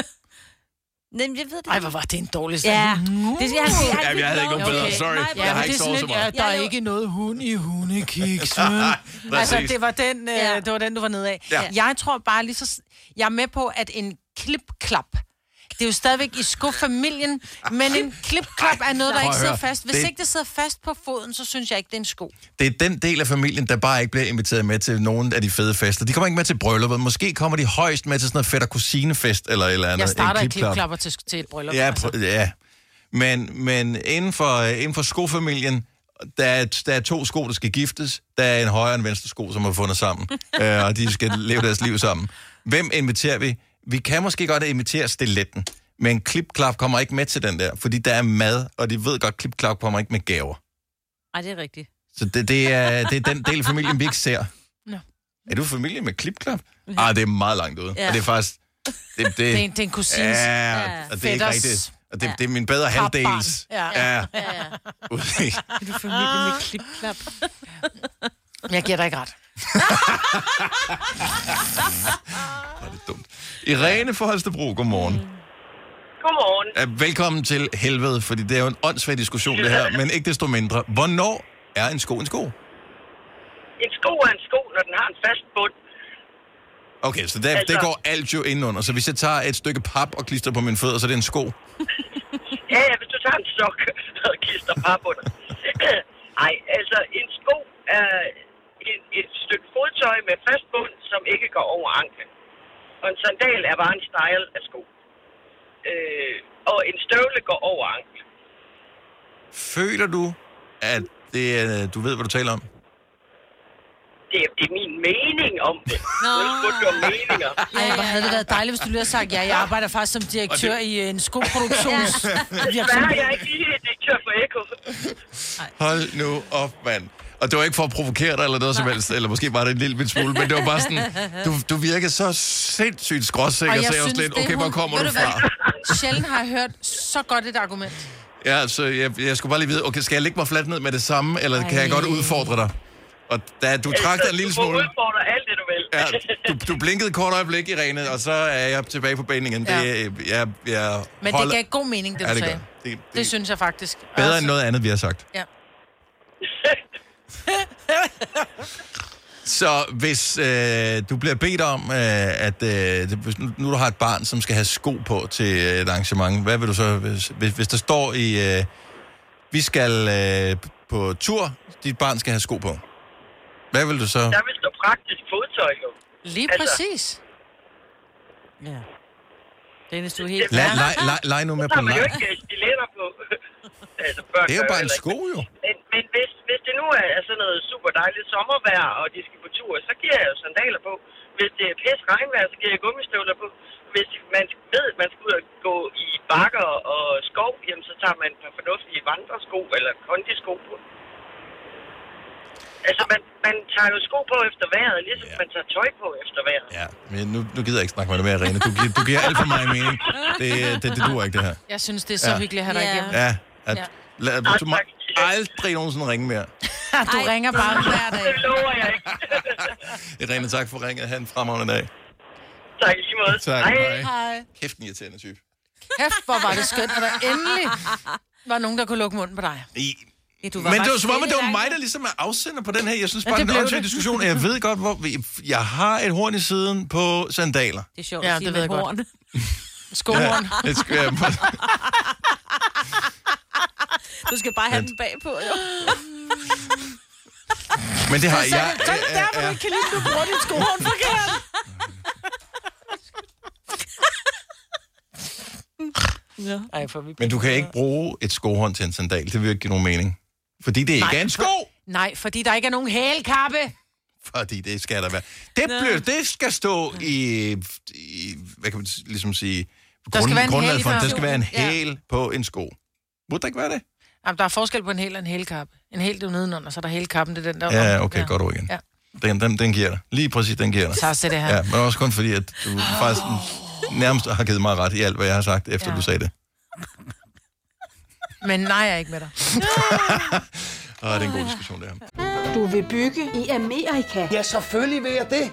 S3: Nej, jeg ved det.
S2: Ej, hvor var det en dårlig
S3: Ja,
S2: sandal.
S3: det skal han sige.
S1: Jamen, jeg havde ikke nogen bedre. Sorry.
S3: Nej,
S1: Jeg har ikke
S2: det
S1: sovet så meget.
S2: Ja, der er
S3: Jeg
S2: ikke noget hund i hundekiks. altså, det var, den, øh,
S3: Ja.
S2: det var den, du var nede af.
S1: Ja.
S2: Jeg tror bare lige så... Jeg er med på, at en klipklap... Det er jo stadigvæk i skofamilien, men en klipklap er noget, der
S1: Prøv
S2: ikke sidder fast. Hvis
S1: Det-
S2: ikke det sidder fast på foden, så synes jeg ikke, det er en sko.
S1: Det er den del af familien, der bare ikke bliver inviteret med til nogen af de fede fester. De kommer ikke med til brylluppet. Måske kommer de højst med til sådan noget fætter kusinefest eller et eller andet.
S2: Jeg starter
S1: En klipklap.
S2: klipklapper til, til et bryllup.
S1: Ja,
S2: altså.
S1: ja. Men, men inden, for, øh, inden for skofamilien, der er, der er to sko, der skal giftes. Der er en højre og en venstre sko, som er fundet sammen. øh, og de skal leve deres liv sammen. Hvem inviterer vi? Vi kan måske godt invitere stiletten. Men klipklap kommer ikke med til den der, fordi der er mad, og de ved godt, klipklap kommer ikke med gaver.
S3: Ej, det er rigtigt.
S1: Så det, det, er, det er den del af familien, vi ikke ser.
S2: Nå.
S1: Er du familie med klipklap? Ah, det er meget langt ude.
S2: Ja.
S1: Og det er faktisk... Det, det,
S2: Det er en, det er en kusins.
S1: Ja, og det er ikke rigtigt. Og det,
S2: Ja.
S1: det er min bedre
S2: Papbarn.
S1: halvdels.
S2: Ja.
S1: ja.
S2: Ja.
S1: I-
S3: Er du familie med klipklap?
S2: Jeg giver dig ikke ret.
S1: Irene fra Holstebro, godmorgen.
S8: Godmorgen.
S1: Velkommen til helvede, fordi det er jo en åndssvag diskussion, det her. Men ikke desto mindre. Hvornår er en sko en sko?
S8: En sko er en sko, når den har en fast bund.
S1: Okay, så der, altså... det går alt jo indenunder. Så hvis jeg tager et stykke pap og klister på mine fødder, så er det en sko?
S8: Ja, ja, hvis du tager en sok og klister par under. Ej, altså en sko er et, et stykke fodtøj med fast bund, som ikke går over anklen. Og en sandal er bare en style af sko. Øh, og en støvle går over anklen.
S1: Føler du, at det er, du ved, hvad du taler om?
S8: Det, er- det er min mening om det. Nå. Du om meninger.
S2: Ej, hvor havde det været dejligt, hvis du lige havde sagt, ja, jeg arbejder faktisk som direktør i en skoproduktions...
S8: Desværre, jeg er ikke lige direktør for Gekko.
S1: Hold nu op, mand. Og det var ikke for at provokere dig eller noget som helst, eller måske var det en lille smule, men det var bare sådan, du, du virker så sindssygt skråsikker, så jeg var lidt, okay, hvor kommer du
S2: hvad?
S1: fra?
S2: Sjældent har jeg hørt så godt et argument.
S1: Ja, altså, jeg, jeg skulle bare lige vide, okay, skal jeg lægge mig fladt ned med det samme, eller kan jeg godt udfordre dig? Og da du trak dig en lille
S8: Du
S1: smule,
S8: udfordre alt det, du vil.
S1: ja, du, du blinkede et kort øjeblik, Irene, og så er jeg tilbage på banen igen. Det, jeg, jeg
S2: Men det gav god mening, det
S1: Ja,
S2: du
S1: det gør
S2: sagde.
S1: det.
S2: Det synes jeg faktisk.
S1: Bedre end noget andet, vi har sagt.
S2: Ja.
S1: Så hvis øh, du bliver bedt om, øh, at øh, hvis nu, nu du har et barn, som skal have sko på til et arrangement, hvad vil du så, hvis, hvis, hvis der står i, øh, vi skal øh, på tur, dit barn skal have sko på. Hvad vil du så?
S8: Der vil stå praktisk fodtøj, jo.
S2: Lige
S8: Altså-
S2: præcis.
S3: Ja. Dennis, du er helt...
S1: Lej, lej, lej, lej nu med
S8: Så
S1: på
S8: har man jo
S1: leg.
S8: ikke øh, stiletter på. altså, børn
S1: Det er jo bare en sko, jo.
S8: Men, men hvis, hvis det nu er sådan noget super dejligt sommervejr, og de skal på tur, så giver jeg jo sandaler på. Hvis det er pæs regnvejr, så giver jeg gummistøvler på. Hvis man ved, at man skal ud og gå i bakker og skov, jamen, så tager man et par fornuftige vandresko eller kondisko på. Altså, man, man tager jo sko på efter vejret, ligesom man tager tøj på efter vejret.
S1: Ja, men nu, nu gider jeg ikke snakke med dig mere, Irene. Du, du giver alt for meget mening. Det, det, det duer ikke, det her.
S2: Jeg synes, det er så
S1: Ja.
S2: hyggeligt at have dig
S3: Ja.
S2: igennem.
S1: Ja, at,
S2: Ja.
S1: lad, du må aldrig nogensinde ringe mere.
S2: Du ringer bare hver dag.
S8: Det lover jeg ikke.
S1: Irene, tak for ringet. Ha' en fremragende dag.
S8: tak i lige måde.
S1: Tak, hej.
S2: Hej.
S1: Kæft en irriterende type.
S2: Kæft, hvor var det skønt, at der endelig var nogen, der kunne lukke munden på dig.
S1: I,
S3: Ja, du
S1: Men det var som om, at det var mig, der ligesom er afsender på den her. Jeg synes
S2: Ja,
S1: bare,
S2: det
S1: det er en
S2: det.
S1: diskussion. og Jeg ved godt, hvor... Jeg har et horn i siden på sandaler.
S3: Det er sjovt
S2: Ja,
S3: at sige
S2: det ved
S3: med
S2: jeg godt.
S3: horn.
S2: Skohorn.
S1: det skal jeg...
S3: Du skal bare have den bagpå, jo.
S1: Men det har jeg...
S2: Så er det der, hvor du ikke kan lide, at du bruger dit skohorn forkert.
S3: Ja.
S2: Ej, for vi
S1: Men du kan ikke bruge et skohorn til en sandal. Det vil jo ikke give nogen mening. Fordi det ikke
S2: Nej,
S1: er en
S2: for-
S1: sko.
S2: Nej, fordi der ikke er nogen hælkappe.
S1: Fordi det skal der være. Det, bliver, det skal stå i, i hvad kan man ligesom sige,
S2: Der skal være en
S1: grundlaget
S2: hæl
S1: for, der skal være en
S2: Ja.
S1: hæl på en sko. Burde der ikke være det?
S2: Jamen, der er forskel på en hæl og en hælkappe. En hæl, det er jo nedenunder, så er der hælkappen, det er den der.
S1: Ja, okay, godt ord igen.
S2: Ja.
S1: Den, den, den giver dig. Lige præcis, den giver dig.
S2: Så se det her.
S1: Ja, men også kun fordi, at du faktisk nærmest har givet mig ret i alt, hvad jeg har sagt, efter
S2: Ja.
S1: du sagde det.
S2: Men nej, jeg er ikke med dig.
S1: Og det er en god diskussion, det her.
S9: Du vil bygge i Amerika?
S10: Ja, selvfølgelig vil jeg det.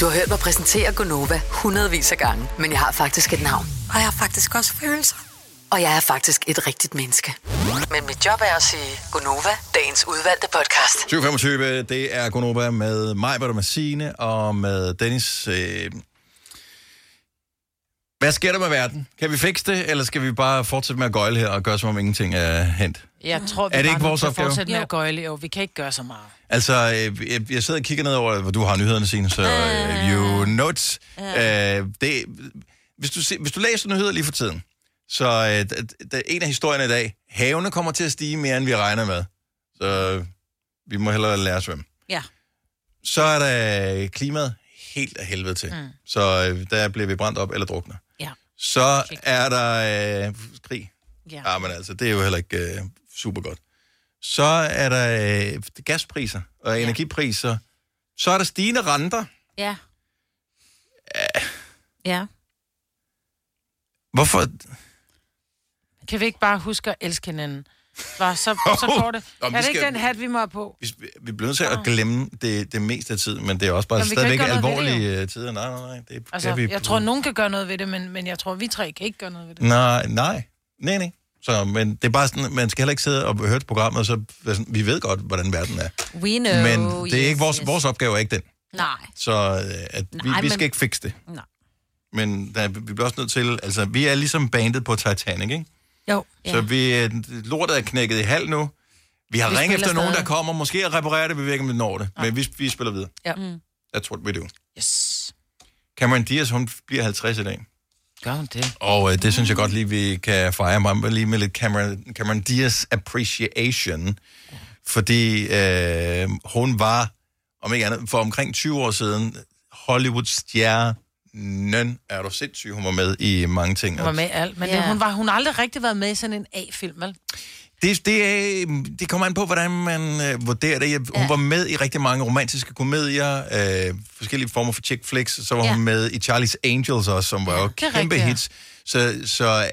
S4: Du har hørt mig præsentere Gonova hundredvis af gange, men jeg har faktisk et navn. Og jeg har faktisk også følelser. Og jeg er faktisk et rigtigt menneske. Men mit job er at sige Gonova, dagens udvalgte podcast.
S1: 2025, det er Konoba med mig, med Signe og med Dennis. Øh... Hvad sker der med verden? Kan vi fikse det, eller skal vi bare fortsætte med at gøjle her og gøre, som om ingenting er hent?
S2: Jeg tror, vi
S1: Er det
S2: bare
S1: ikke vores opgave?
S2: fortsætte med at gøjle. Jo, vi kan ikke gøre så meget.
S1: Altså, øh, jeg, jeg sidder og kigger ned over, hvor du har nyhederne, Signe, så øh, you notes. Øh, det, hvis, du, hvis du læser nyheder lige for tiden, så øh, d- d- en af historierne i dag, havene kommer til at stige mere, end vi regner med. Så vi må hellere lære at svømme.
S3: Ja.
S1: Så er der klimaet helt af helvede til. Mm. Så øh, der bliver vi brændt op eller drukner. Så er der øh, krig.
S3: Ja.
S1: Ja, men altså, det er jo heller ikke øh, super godt. Så er der øh, gaspriser og energipriser. Så er der stigende renter.
S3: Ja. Ja.
S1: Hvorfor?
S2: Kan vi ikke bare huske at elske hinanden? Bare, så, så går det.
S1: Nå, men
S2: er det ikke
S1: skal-
S2: den hat, vi må have på?
S1: Vi, vi bliver nødt til at glemme det, det meste af tiden, men det er også bare
S2: Jamen,
S1: stadigvæk
S2: ikke ved det,
S1: alvorlige øh, tider. Nej, nej, nej. Det
S2: Altså,
S1: kan vi...
S2: jeg tror, nogen kan gøre noget ved det, men, men jeg tror, vi tre kan ikke gøre noget ved det.
S1: Nej, nej. Nej, nej. Så, men det er bare sådan, man skal heller ikke sidde og høre programmet, og så vi ved godt, hvordan verden er.
S3: We know.
S1: men det er
S3: yes,
S1: ikke vores,
S3: yes.
S1: vores opgave er ikke den.
S3: Nej.
S1: Så øh, at vi,
S3: Nej,
S1: vi skal
S3: men-
S1: ikke fikse det.
S3: Nej.
S1: Men der, vi bliver også nødt til, altså vi er ligesom bandet på Titanic, ikke?
S2: Jo.
S1: Så vi, øh, lortet er knækket i halv nu. Vi har
S2: Vi
S1: ringet efter nogen, der kommer. Måske at reparere det, vi ved ikke, om vi når det. Men vi, vi spiller videre.
S2: Ja. Mm.
S1: That's what we do.
S2: Yes.
S1: Cameron Diaz, hun bliver 50 i dag.
S2: Gør hun det?
S1: Og øh, det synes jeg godt lige, vi kan fejre mig lige med lidt Cameron, Cameron Diaz appreciation. Fordi øh, hun var, om ikke andet, for omkring 20 år siden, Hollywood-stjernen. Er du sindssyg? Hun var med i mange ting.
S2: Hun var med i alt. Men
S3: Ja.
S2: hun, var, hun har aldrig rigtig været med i sådan en A-film, vel?
S1: Det, det, er, det kommer an på, hvordan man øh, vurderer det. Jeg, hun
S2: Ja.
S1: var med i rigtig mange romantiske komedier, øh, forskellige former for chick flicks. Så var
S2: Ja.
S1: hun med i Charlie's Angels også, som var jo
S2: er
S1: kæmpe
S2: rigtigt, ja.
S1: hits. Så, så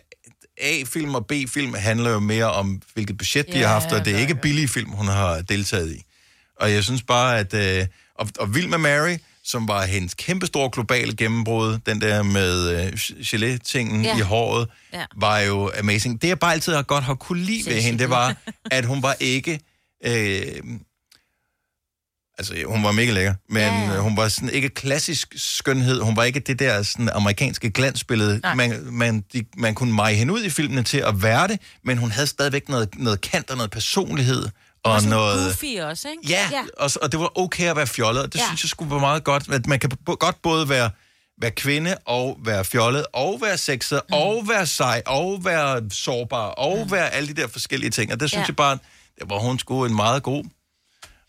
S1: A-film og B-film handler jo mere om, hvilket budget de
S2: Ja,
S1: har haft, og det er ikke billige film, hun har deltaget i. Og jeg synes bare, at... Øh, og, og Vild med Mary, som var hendes kæmpe store globale gennembrud, den der med øh, gelé-tingen
S3: Ja.
S1: i håret,
S3: Ja.
S1: var jo amazing. Det, jeg bare altid har godt har kunne lide ved hende, det var, at hun var ikke... Øh, altså, hun var mega lækker, men
S3: Ja, ja.
S1: ja. hun var sådan ikke klassisk skønhed. Hun var ikke det der sådan amerikanske glansbillede.
S2: Nej.
S1: Man, man, de, man kunne meje hende ud i filmene til at være det, men hun havde stadigvæk noget, noget kant og noget personlighed. Og,
S3: Og
S1: noget...
S3: goofy også, ikke?
S1: Ja, ja. Og, og det var okay at være fjollet, det
S3: Ja.
S1: synes jeg skulle være meget godt. At man kan godt både være, være kvinde, og være fjollet, og være sexet, mm. og være sej, og være sårbar, og mm. være alle de der forskellige ting. Og det synes
S2: Ja.
S1: jeg bare, det var hun sgu en meget god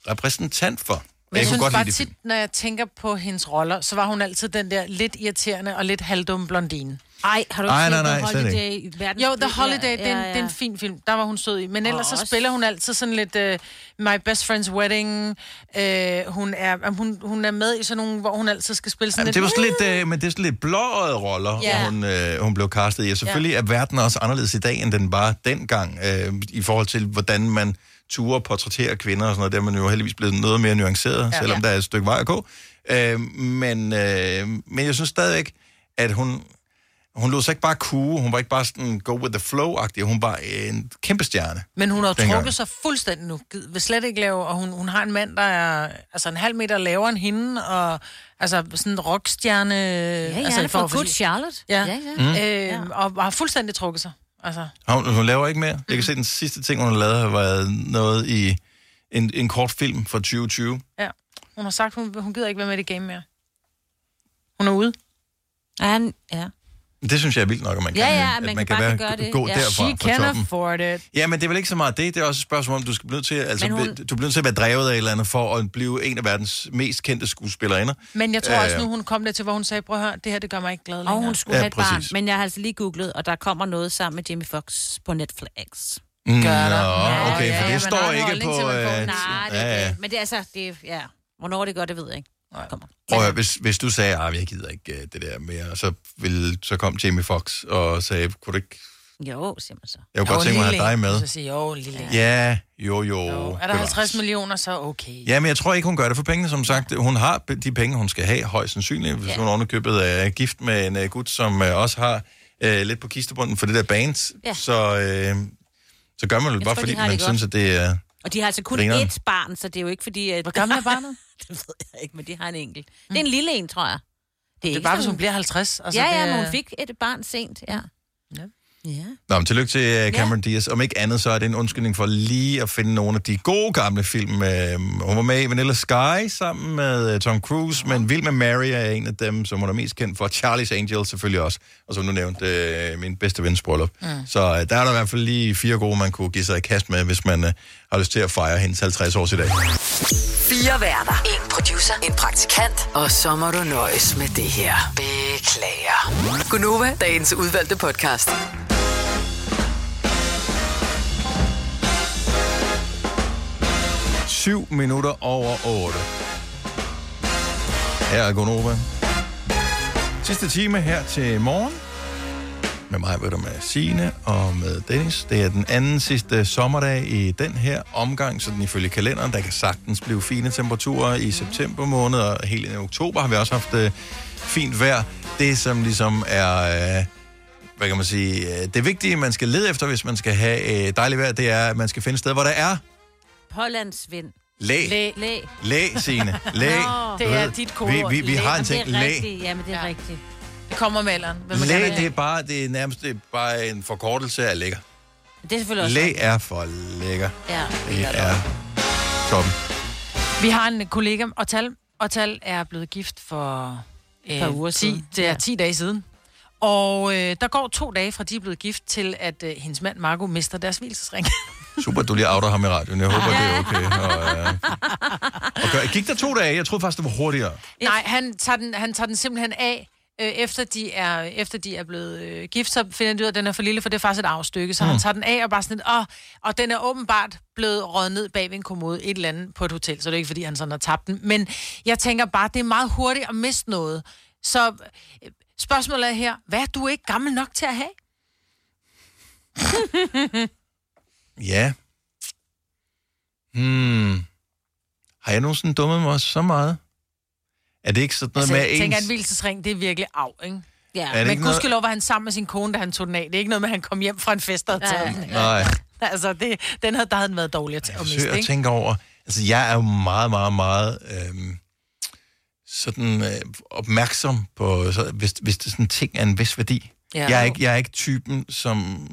S1: repræsentant for.
S2: Men jeg
S1: kunne
S2: synes bare
S1: lide
S2: tit, når jeg tænker på hendes roller, så var hun altid den der lidt irriterende og lidt halvdumme blondine.
S3: Ej, har du
S1: Ej,
S3: ikke
S1: nej,
S3: set
S1: nej,
S3: The Holiday? i verdens
S2: Jo, The Holiday, det, er en,
S3: ja, ja.
S2: det er en fin film. Der var hun sød i. Men ellers så
S3: også-
S2: spiller hun altid sådan lidt uh, My Best Friend's Wedding. Uh, hun, er, hun, hun er med i sådan nogle, hvor hun altid skal spille sådan
S1: Jamen, det var
S2: lidt...
S1: sådan lidt, øh, men det er sådan lidt blåøjet roller,
S2: Ja.
S1: ja. hun, øh, hun blev castet i. Og selvfølgelig er verden også anderledes i dag, end den var dengang, øh, i forhold til, hvordan man turer portrættere kvinder og sådan noget. Der er man jo heldigvis blevet noget mere nuanceret,
S2: Ja.
S1: ja, selvom
S2: Ja.
S1: der er et stykke vej at gå. Øh, men, øh, men jeg synes stadigvæk, at hun, hun lod sig ikke bare kue. Hun var ikke bare sådan go with the flow-agtig. Hun var en kæmpe stjerne.
S2: Men hun har
S1: dengang.
S2: trukket sig fuldstændig nu. Vil slet ikke lave... Og hun, hun har en mand, der er altså en halv meter lavere end hende, og altså sådan en rockstjerne... Ja,
S3: ja,
S2: altså,
S3: er fra Good Charlotte.
S2: Ja,
S3: Ja,
S2: ja.
S3: ja.
S1: Mm.
S2: Øh, og har fuldstændig trukket sig. Altså,
S1: Hun, hun laver ikke mere. Jeg kan se, den sidste ting, hun har lavet, har været noget i en, en kort film fra 2020.
S2: ja. Hun har sagt, hun, hun gider ikke være med i det game mere. Hun er ude.
S3: Ja, han, ja.
S1: Det synes jeg er vildt nok, at man
S3: Ja,
S1: kan,
S3: ja,
S1: at
S3: man kan bare gøre det.
S1: gå
S3: Ja.
S1: derfra
S2: She
S1: fra
S2: can
S1: toppen.
S2: afford it.
S1: Ja, men det er vel ikke så meget det. Det er også et spørgsmål om, du skal blive nødt til, altså,
S2: Men
S1: hun... du bliver nødt til at være drevet af et eller andet for at blive en af verdens mest kendte skuespillerinder.
S2: Men jeg tror
S1: Øh,
S2: også nu, hun kom der til, hvor hun sagde, prøv at høre, det her, det gør mig ikke glad længere.
S3: Og hun skulle
S1: Ja,
S3: have et barn. Men jeg har altså lige googlet, og der kommer noget sammen med Jamie Foxx på Netflix.
S1: Mm, Nå,
S3: Ja,
S1: okay,
S3: ja,
S1: for
S3: ja,
S1: det
S3: man
S1: står ikke på...
S3: man
S1: øh,
S3: Nej, det er
S1: ja, ja.
S3: det. Men det er altså, det ja. Hvornår det gør, det ved jeg ikke. Kommer.
S1: Prøv at hvis, hvis du sagde, at jeg gider ikke øh, det der mere, så, vil, så kom Jamie Fox og sagde, kunne du ikke...
S3: Jo, siger man så.
S1: Jeg kunne godt tænke mig at have dig med.
S2: Så siger jo, lille.
S1: Ja, jo, jo.
S2: Er der 50 millioner, så okay.
S1: Ja, men jeg tror ikke, hun gør det for pengene, som sagt. Hun har de penge, hun skal have, højst sandsynligt. Hvis
S2: Ja.
S1: hun ovenikøbet er gift med en uh, gut, som uh, også har uh, lidt på kistebunden for det der band,
S3: Ja.
S1: så, uh, så gør man det bare,
S3: tror,
S1: fordi man synes, at det er...
S3: Og de har altså kun
S1: Grineren.
S3: ét barn, så det er jo ikke fordi... At...
S2: Hvor gammel er barnet?
S3: det ved jeg ikke, men de har en enkelt. Det er en lille en, tror jeg.
S2: Det er
S3: ikke
S2: bare, hvis
S3: sådan-
S2: hun bliver 50. Altså,
S3: ja,
S2: det
S3: ja,
S2: er-
S3: men hun fik et barn sent, ja.
S2: Ja.
S1: Nå, men tillykke til uh, Cameron ja. Diaz. Om ikke andet, så er det en undskyldning for lige at finde nogle af de gode gamle film. Uh, hun var med i Vanilla Sky sammen med uh, Tom Cruise, men Vild med Mary er en af dem, som hun er mest kendt for. Charlie's Angels selvfølgelig også. Og som du nævnte, uh, min bedste vens bryllup. Mm. Så der er der i hvert fald lige fire gode, man kunne give sig i kast med, hvis man har lyst til at fejre hendes 50 års i dag.
S4: Fire værter. En producer. En praktikant. Og så må du nøjes med det her. Beklager. Gunova, dagens udvalgte podcast.
S1: 7 minutter over 8. Her er Gonova. Sidste time her til morgen. Med mig, ved du, med Signe og med Dennis. Det er den anden sidste sommerdag i den her omgang, så den ifølge kalenderen, der kan sagtens blive fine temperaturer i september måned, og helt ind i oktober har vi også haft øh, fint vejr. Det, som ligesom er... Øh, hvad kan man sige, øh, det vigtige, man skal lede efter, hvis man skal have øh, dejligt vejr, det er, at man skal finde et sted, hvor der er
S3: Hollandsvind.
S1: læ.
S3: Læ. Læ.
S1: Læ, Signe. Læ.
S3: Nå.
S2: Det er dit kode.
S1: Vi, vi, vi har en ting,
S3: Det
S1: læ.
S3: rigtigt. Jamen, det er ja. rigtigt.
S2: Det kommer med alderen.
S1: Læ, det er bare, det er nærmest det er bare en forkortelse af lækker.
S3: Det er selvfølgelig også...
S1: Læ er for lækker.
S3: Ja.
S1: Det er toppen.
S2: Vi har en kollega, og Tal, og Tal er blevet gift for øh,
S3: par uger
S2: 10,
S3: siden.
S2: Det er
S3: Ja.
S2: 10 dage siden. Og øh, der går to dage fra de er blevet gift, til at øh, hendes mand Marco mister deres hvilesesring.
S1: Super, at du lige outer ham i radioen. Jeg håber, det er okay. Og, øh, og gør, gik der to dage? Jeg troede faktisk, det var hurtigere.
S2: Nej, han tager den, han tager den simpelthen af, øh, efter, de er, efter de er blevet øh, gift, så finder de ud af, at den er for lille, for det er faktisk et afstykke. Så mm. han tager den af og bare sådan, åh, og den er åbenbart blevet røget ned bag ved en kommode et eller andet på et hotel, så det er ikke, fordi han sådan har tabt den. Men jeg tænker bare, det er meget hurtigt at miste noget. Så øh, spørgsmålet er her, hvad er du ikke gammel nok til at have?
S1: Ja. Hmm. Har jeg nogensinde dummet mig så meget? Er det ikke sådan noget
S2: Altså,
S1: med
S2: jeg
S1: ens...
S2: tænker, at en hvilesesring, det er virkelig af, ikke?
S3: Ja.
S1: Er det
S2: Men
S1: ikke noget-
S2: gudskelov var han sammen med sin kone, da han tog den af. Det er ikke noget med, at han kom hjem fra en fest og havde taget den.
S1: Nej.
S2: Altså, det, den havde, der havde den været dårlig at, at
S1: Jeg
S2: miste,
S1: forsøger at tænke over... Altså, jeg er jo meget, meget, meget øhm, sådan øh, opmærksom på, så, hvis, hvis det sådan ting er en vis værdi.
S3: Ja.
S1: Ja. Jeg, er ikke, jeg er ikke typen, som...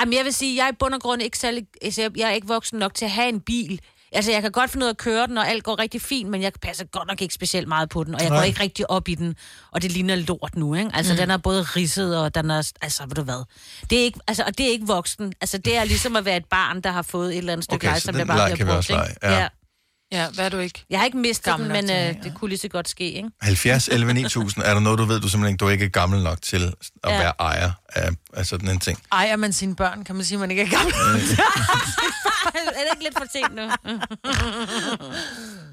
S3: Jamen, jeg vil sige, jeg er i bund og grund ikke særlig... Altså, jeg- er ikke voksen nok til at have en bil. Altså, jeg kan godt finde ud af at køre den, og alt går rigtig fint, men jeg passer godt nok ikke specielt meget på den, og jeg
S11: Nej.
S3: går ikke rigtig op i den, og det ligner lort nu, ikke? Altså,
S11: Mm.
S3: den er både ridset, og den er... Altså, ved du hvad? Det er ikke, altså, og det er ikke voksen. Altså, det er ligesom at være et barn, der har fået et eller andet stykke
S1: Okay,
S3: leje,
S1: så
S3: som der bare bliver brugt, ikke?
S1: ja.
S3: ja.
S2: Ja, hvad er du ikke?
S3: Jeg har ikke mistet
S2: Gammel
S3: den,
S2: nok
S3: men
S2: til
S3: øh, det kunne lige så godt ske, ikke?
S1: 70, 11, 9000, er der noget, du ved, du simpelthen du ikke er gammel nok til at
S2: Ja.
S1: ja. være ejer af, af sådan en ting?
S2: Ejer man sine børn, kan man sige, at man ikke er gammel.
S3: er det ikke lidt for sent nu?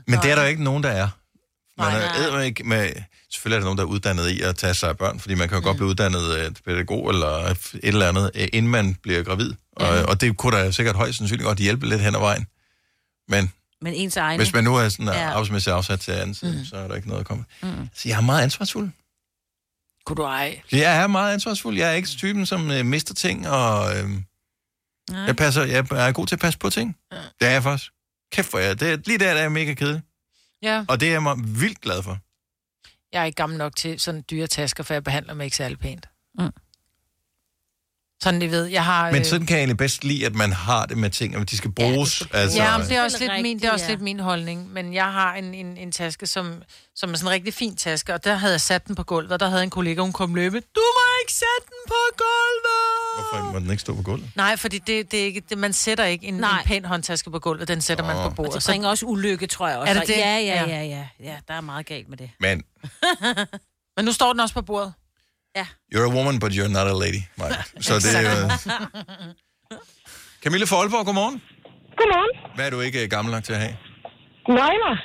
S1: Men det er der jo ikke nogen, der er. Man
S3: Nej,
S1: er
S3: nej.
S1: ikke med, selvfølgelig er der nogen, der er uddannet i at tage sig af børn, fordi man kan jo mm. godt blive uddannet øh, pædagog eller et eller andet, øh, inden man bliver gravid. Og, og det kunne da sikkert højst sandsynligt godt hjælpe lidt hen ad vejen. Men
S3: Men ens egen.
S1: hvis man nu er sådan
S3: Ja.
S1: ja. arbejdsmæssigt afsat til anden side,
S2: Mhm.
S1: mm. så er der ikke noget at komme.
S3: Mm.
S1: Så jeg er meget ansvarsfuld.
S2: Kunne du ej?
S1: Jeg er meget ansvarsfuld. Jeg er ikke typen, som øh, mister ting, og øh, jeg, passer, jeg er god til at passe på ting. Ja. Det er jeg faktisk. Kæft for jer. Det er, lige der, der er jeg mega kedelig.
S2: Ja.
S1: Og det er jeg mig vildt glad for.
S2: Jeg er ikke gammel nok til sådan dyre tasker, for jeg behandler mig ikke særlig pænt.
S3: Mm.
S2: Sådan, I ved, jeg har...
S1: Men
S2: øh,
S1: sådan kan jeg egentlig bedst lide, at man har det med ting, at de skal bruges. Ja, altså,
S2: Ja, men det er også, lidt min, det er også
S3: ja.
S2: lidt min holdning. Men jeg har en, en, en taske, som, som er sådan en rigtig fin taske, og der havde jeg sat den på gulvet, og der havde en kollega, hun kom løbe. Du må ikke sætte den på gulvet!
S1: Hvorfor må den ikke stå på gulvet?
S2: Nej, fordi det, det er ikke, det, man sætter ikke en, en pæn håndtaske på gulvet, den sætter oh. man på bordet.
S3: Og det bringer også ulykke, tror jeg også.
S2: Er det det?
S3: Ja, ja,
S2: Ja.
S3: ja, ja, ja. Der er meget galt med det.
S1: Men
S2: Men nu står den også på bordet.
S1: You're a woman, but you're not a lady. Maja. Så det er jo... Camille Folborg, godmorgen.
S11: Godmorgen.
S1: Hvad er du ikke øh, gammel nok til at have?
S11: Nøgler.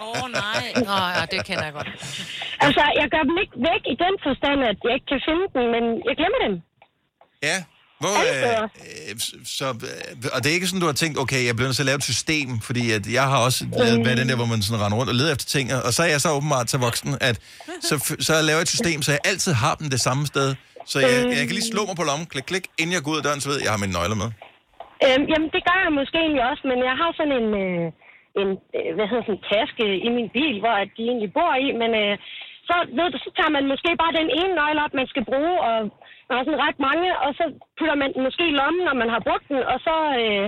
S3: Åh, oh, nej.
S2: Nå, ja, det kender jeg godt.
S11: Altså, jeg gør dem ikke væk i den forstand, at jeg ikke kan finde dem, men jeg glemmer dem.
S1: Ja. Hvor, øh, øh, så, øh, og det er ikke sådan, du har tænkt, okay, jeg bliver nødt til at lave et system, fordi at jeg har også lavet med den der, hvor man sådan render rundt og leder efter ting, og så er jeg så åbenbart til voksen, at så, så laver jeg et system, så jeg altid har dem det samme sted. Så jeg, jeg kan lige slå mig på lommen, klik, klik, inden jeg går ud af døren, så ved jeg, jeg har mine nøgler med.
S11: Øhm, jamen, det gør jeg måske egentlig også, men jeg har sådan en, øh, en øh, hvad hedder sådan, en taske i min bil, hvor at de egentlig bor i, men øh, så, ved du, så tager man måske bare den ene nøgle op, man skal bruge, og man har sådan ret mange, og så putter man den måske i lommen, når man har brugt den, og så øh,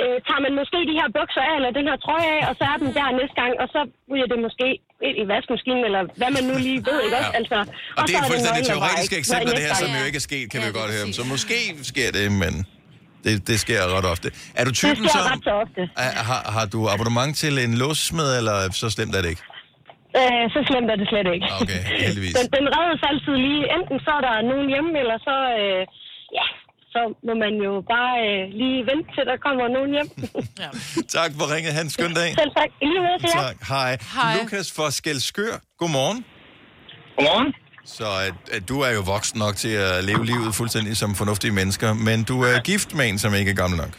S11: øh, tager man måske de her bukser af, eller den her trøje af, og så er den der næste gang, og så ryger det måske ind i vaskemaskinen, eller hvad man nu lige ved, ikke også? Altså,
S1: Og det
S11: så
S1: er fuldstændig teoretiske eksempler, det her, som jo ikke er sket, kan vi jo godt høre. Så måske sker det, men det, det sker ret ofte. Er du typen,
S11: sker
S1: som...
S11: ret så ofte.
S1: Er, har, har du abonnement til en låsesmed, eller så slemt er det ikke?
S11: Øh, så slemt er det slet ikke.
S1: Okay, heldigvis.
S11: den, den reddes altid lige. Enten så er der nogen hjemme, eller så, øh, ja, så må man jo bare øh, lige vente til, der kommer nogen hjem.
S1: Tak for ringet. Han skøn dag.
S11: Selv tak. I lige måde til jer.
S1: Tak. Hej.
S11: Hej.
S1: Lukas fra Skelskør. Godmorgen.
S12: Godmorgen.
S1: Så at, at du er jo voksen nok til at leve livet fuldstændig som fornuftige mennesker, men du er gift med en, som ikke er gammel nok.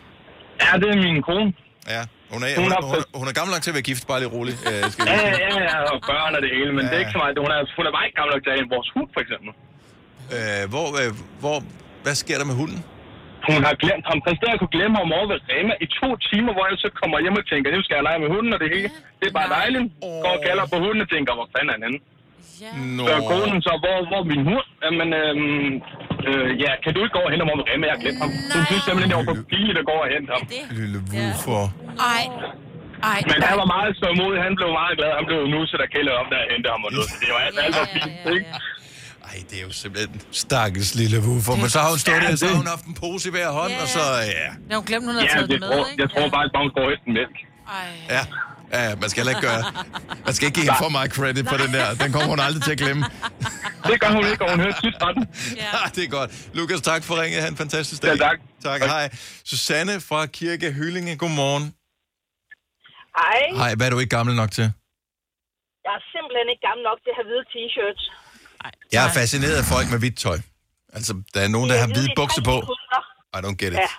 S12: Ja, det er min kone.
S1: Ja, hun er,
S12: Hun
S1: hun,
S12: har-
S1: hun, er, hun er gammel nok til at være gift, bare lidt rolig. Øh, skal
S12: Ja, ja, ja, ja, og børn og det hele, men ja. det er ikke så meget. Hun er, hun er bare ikke gammel nok til at have vores hund, for eksempel.
S1: Øh, hvor, øh, hvor, hvad sker der med hunden?
S12: Hun har glemt ham, præsteret at kunne glemme ham over ved Rema i to timer, hvor jeg så kommer hjem og tænker, nu skal jeg lege med hunden og det hele. Det er bare dejligt. Går og kalder på hunden og tænker, hvor fanden er han henne?
S1: Nå.
S12: Så konen så, hvor, hvor er min hund? Jamen, øhm, øh, ja, kan du ikke gå og hente ham over Rema? Jeg har glemt ham. Hun synes simpelthen, det var for pinligt at gå og hente ham.
S1: Lille Woofer.
S2: Ej. Ej.
S12: Men han var meget stålmodig. Han blev meget glad. Han blev nu så der kælder om, der at hente ham og noget. Så det var alt, alt var fint, ikke?
S1: Ej, det er jo simpelthen stakkels lille Woofer. Men så har hun stået
S12: Ja,
S1: der, så har
S12: det-
S1: hun haft en pose i hver hånd, og så, ja.
S2: Ja, hun glemte, hun havde
S12: Ja,
S2: taget
S12: det
S2: med,
S12: tror,
S2: ikke?
S12: jeg tror bare, hun går efter mælk.
S1: Ja. Ja, man skal heller ikke gøre... Man skal ikke give hende for meget credit for den der. Den kommer hun aldrig til at glemme.
S12: Det gør hun ikke, og hun hører tit fra den.
S1: Ja. det er godt. Lukas, tak for ringet. Ha' en fantastisk dag.
S12: Ja, tak.
S1: Tak, hej. Susanne fra Kirke Hyllinge, godmorgen.
S13: Hej.
S1: Hej, hvad er du ikke gammel nok til?
S13: Jeg er simpelthen ikke gammel nok til at have hvide t-shirts.
S1: Jeg er fascineret af folk med hvidt tøj. Altså, der er nogen, der har hvide bukser på. I don't get it.
S13: Ja.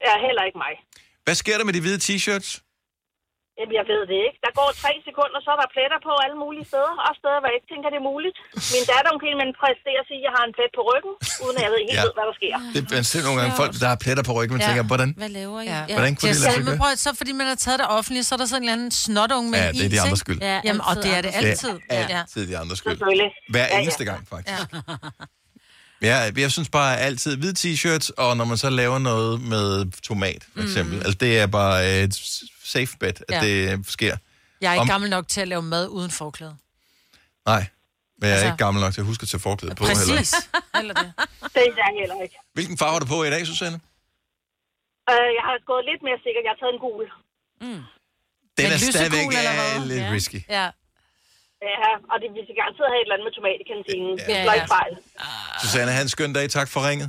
S13: Det er heller ikke mig.
S1: Hvad sker der med de hvide t-shirts?
S13: Jamen, jeg ved det ikke. Der går tre sekunder, så er der pletter på alle mulige steder. Også steder, hvor jeg ikke tænker, det er muligt. Min datter, hun kan man præstere at sige, at jeg har en plet på ryggen, uden at jeg ved helt
S1: Ja.
S13: ja. ved, hvad der sker.
S1: Det, man ser nogle gange folk, der har pletter på ryggen, man
S2: Ja.
S1: tænker, hvordan?
S3: Hvad laver I?
S2: Ja.
S1: Hvordan kunne det lade sig gøre?
S2: prøv, så fordi man har taget det offentligt, så er der sådan en eller anden snotunge med
S1: Ja, det er de andres skyld.
S3: Ja,
S2: Jamen, og det er det altid.
S1: Det er altid de andres skyld. Hver
S13: Ja, ja.
S1: eneste gang, faktisk. Ja, jeg synes bare altid hvide t-shirts, og når man så laver noget med tomat, for eksempel. Mm. Altså, det er bare et safe bet, at
S2: Ja.
S1: det sker.
S2: Jeg er ikke
S1: Om-
S2: gammel nok til at lave mad uden forklæde.
S1: Nej, men jeg er
S2: Altså-
S1: ikke gammel nok til at huske at tage forklæde på heller.
S2: Præcis. Eller det.
S13: Det er jeg heller ikke.
S1: Hvilken farve har du på i dag, Susanne?
S13: Øh, jeg har gået lidt mere sikkert. Jeg har taget en gul.
S1: Den
S13: Men
S1: er stadigvæk øh, lidt
S13: Ja.
S1: risky.
S2: Ja.
S13: Ja, og det, vi skal garanteret have et eller andet med tomat i kantinen. Det
S2: Ja,
S13: slår
S2: ja.
S13: ikke fejl.
S1: Susanne, have en skøn dag. Tak for ringet.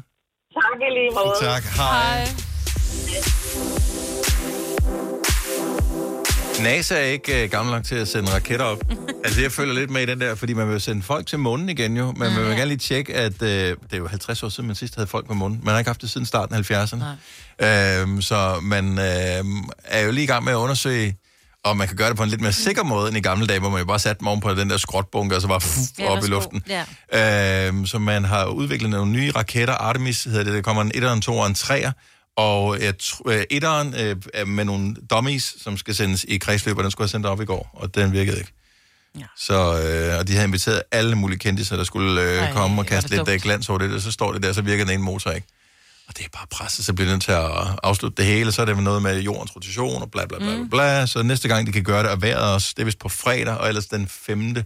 S13: Tak i lige måde.
S1: Tak. Hej. NASA er ikke uh, gammel nok til at sende raketter op. altså, jeg følger lidt med i den der, fordi man vil sende folk til månen igen jo. Men man vil gerne lige tjekke, at uh, det er jo 50 år siden, man sidst havde folk på månen. Man har ikke haft det siden starten af 70'erne. Øhm, så man øhm, er jo lige i gang med at undersøge, om man kan gøre det på en lidt mere sikker måde end i gamle dage, hvor man jo bare satte oven på den der skrotbunker, og så bare fuff,
S3: Ja,
S1: op i luften.
S3: Ja.
S1: Øhm, så man har udviklet nogle nye raketter. Artemis hedder det. Der kommer en 1'er, en 2'er og en 3'er. Og jeg øh, etteren øh, er med nogle dummies, som skal sendes i kredsløb, og den skulle jeg sendt op i går, og den virkede ikke. Ja. Så, øh, og de havde inviteret alle mulige kendte, der skulle øh,
S2: Ej,
S1: komme og kaste lidt øh,
S2: dumt.
S1: glans over det, og så står det der, så virker den ene motor ikke. Og det er bare presset, så bliver den til at afslutte det hele, så er det noget med jordens rotation og bla bla bla bla, bla. Så næste gang, de kan gøre det, og vejret også, det er vist på fredag, og ellers den femte,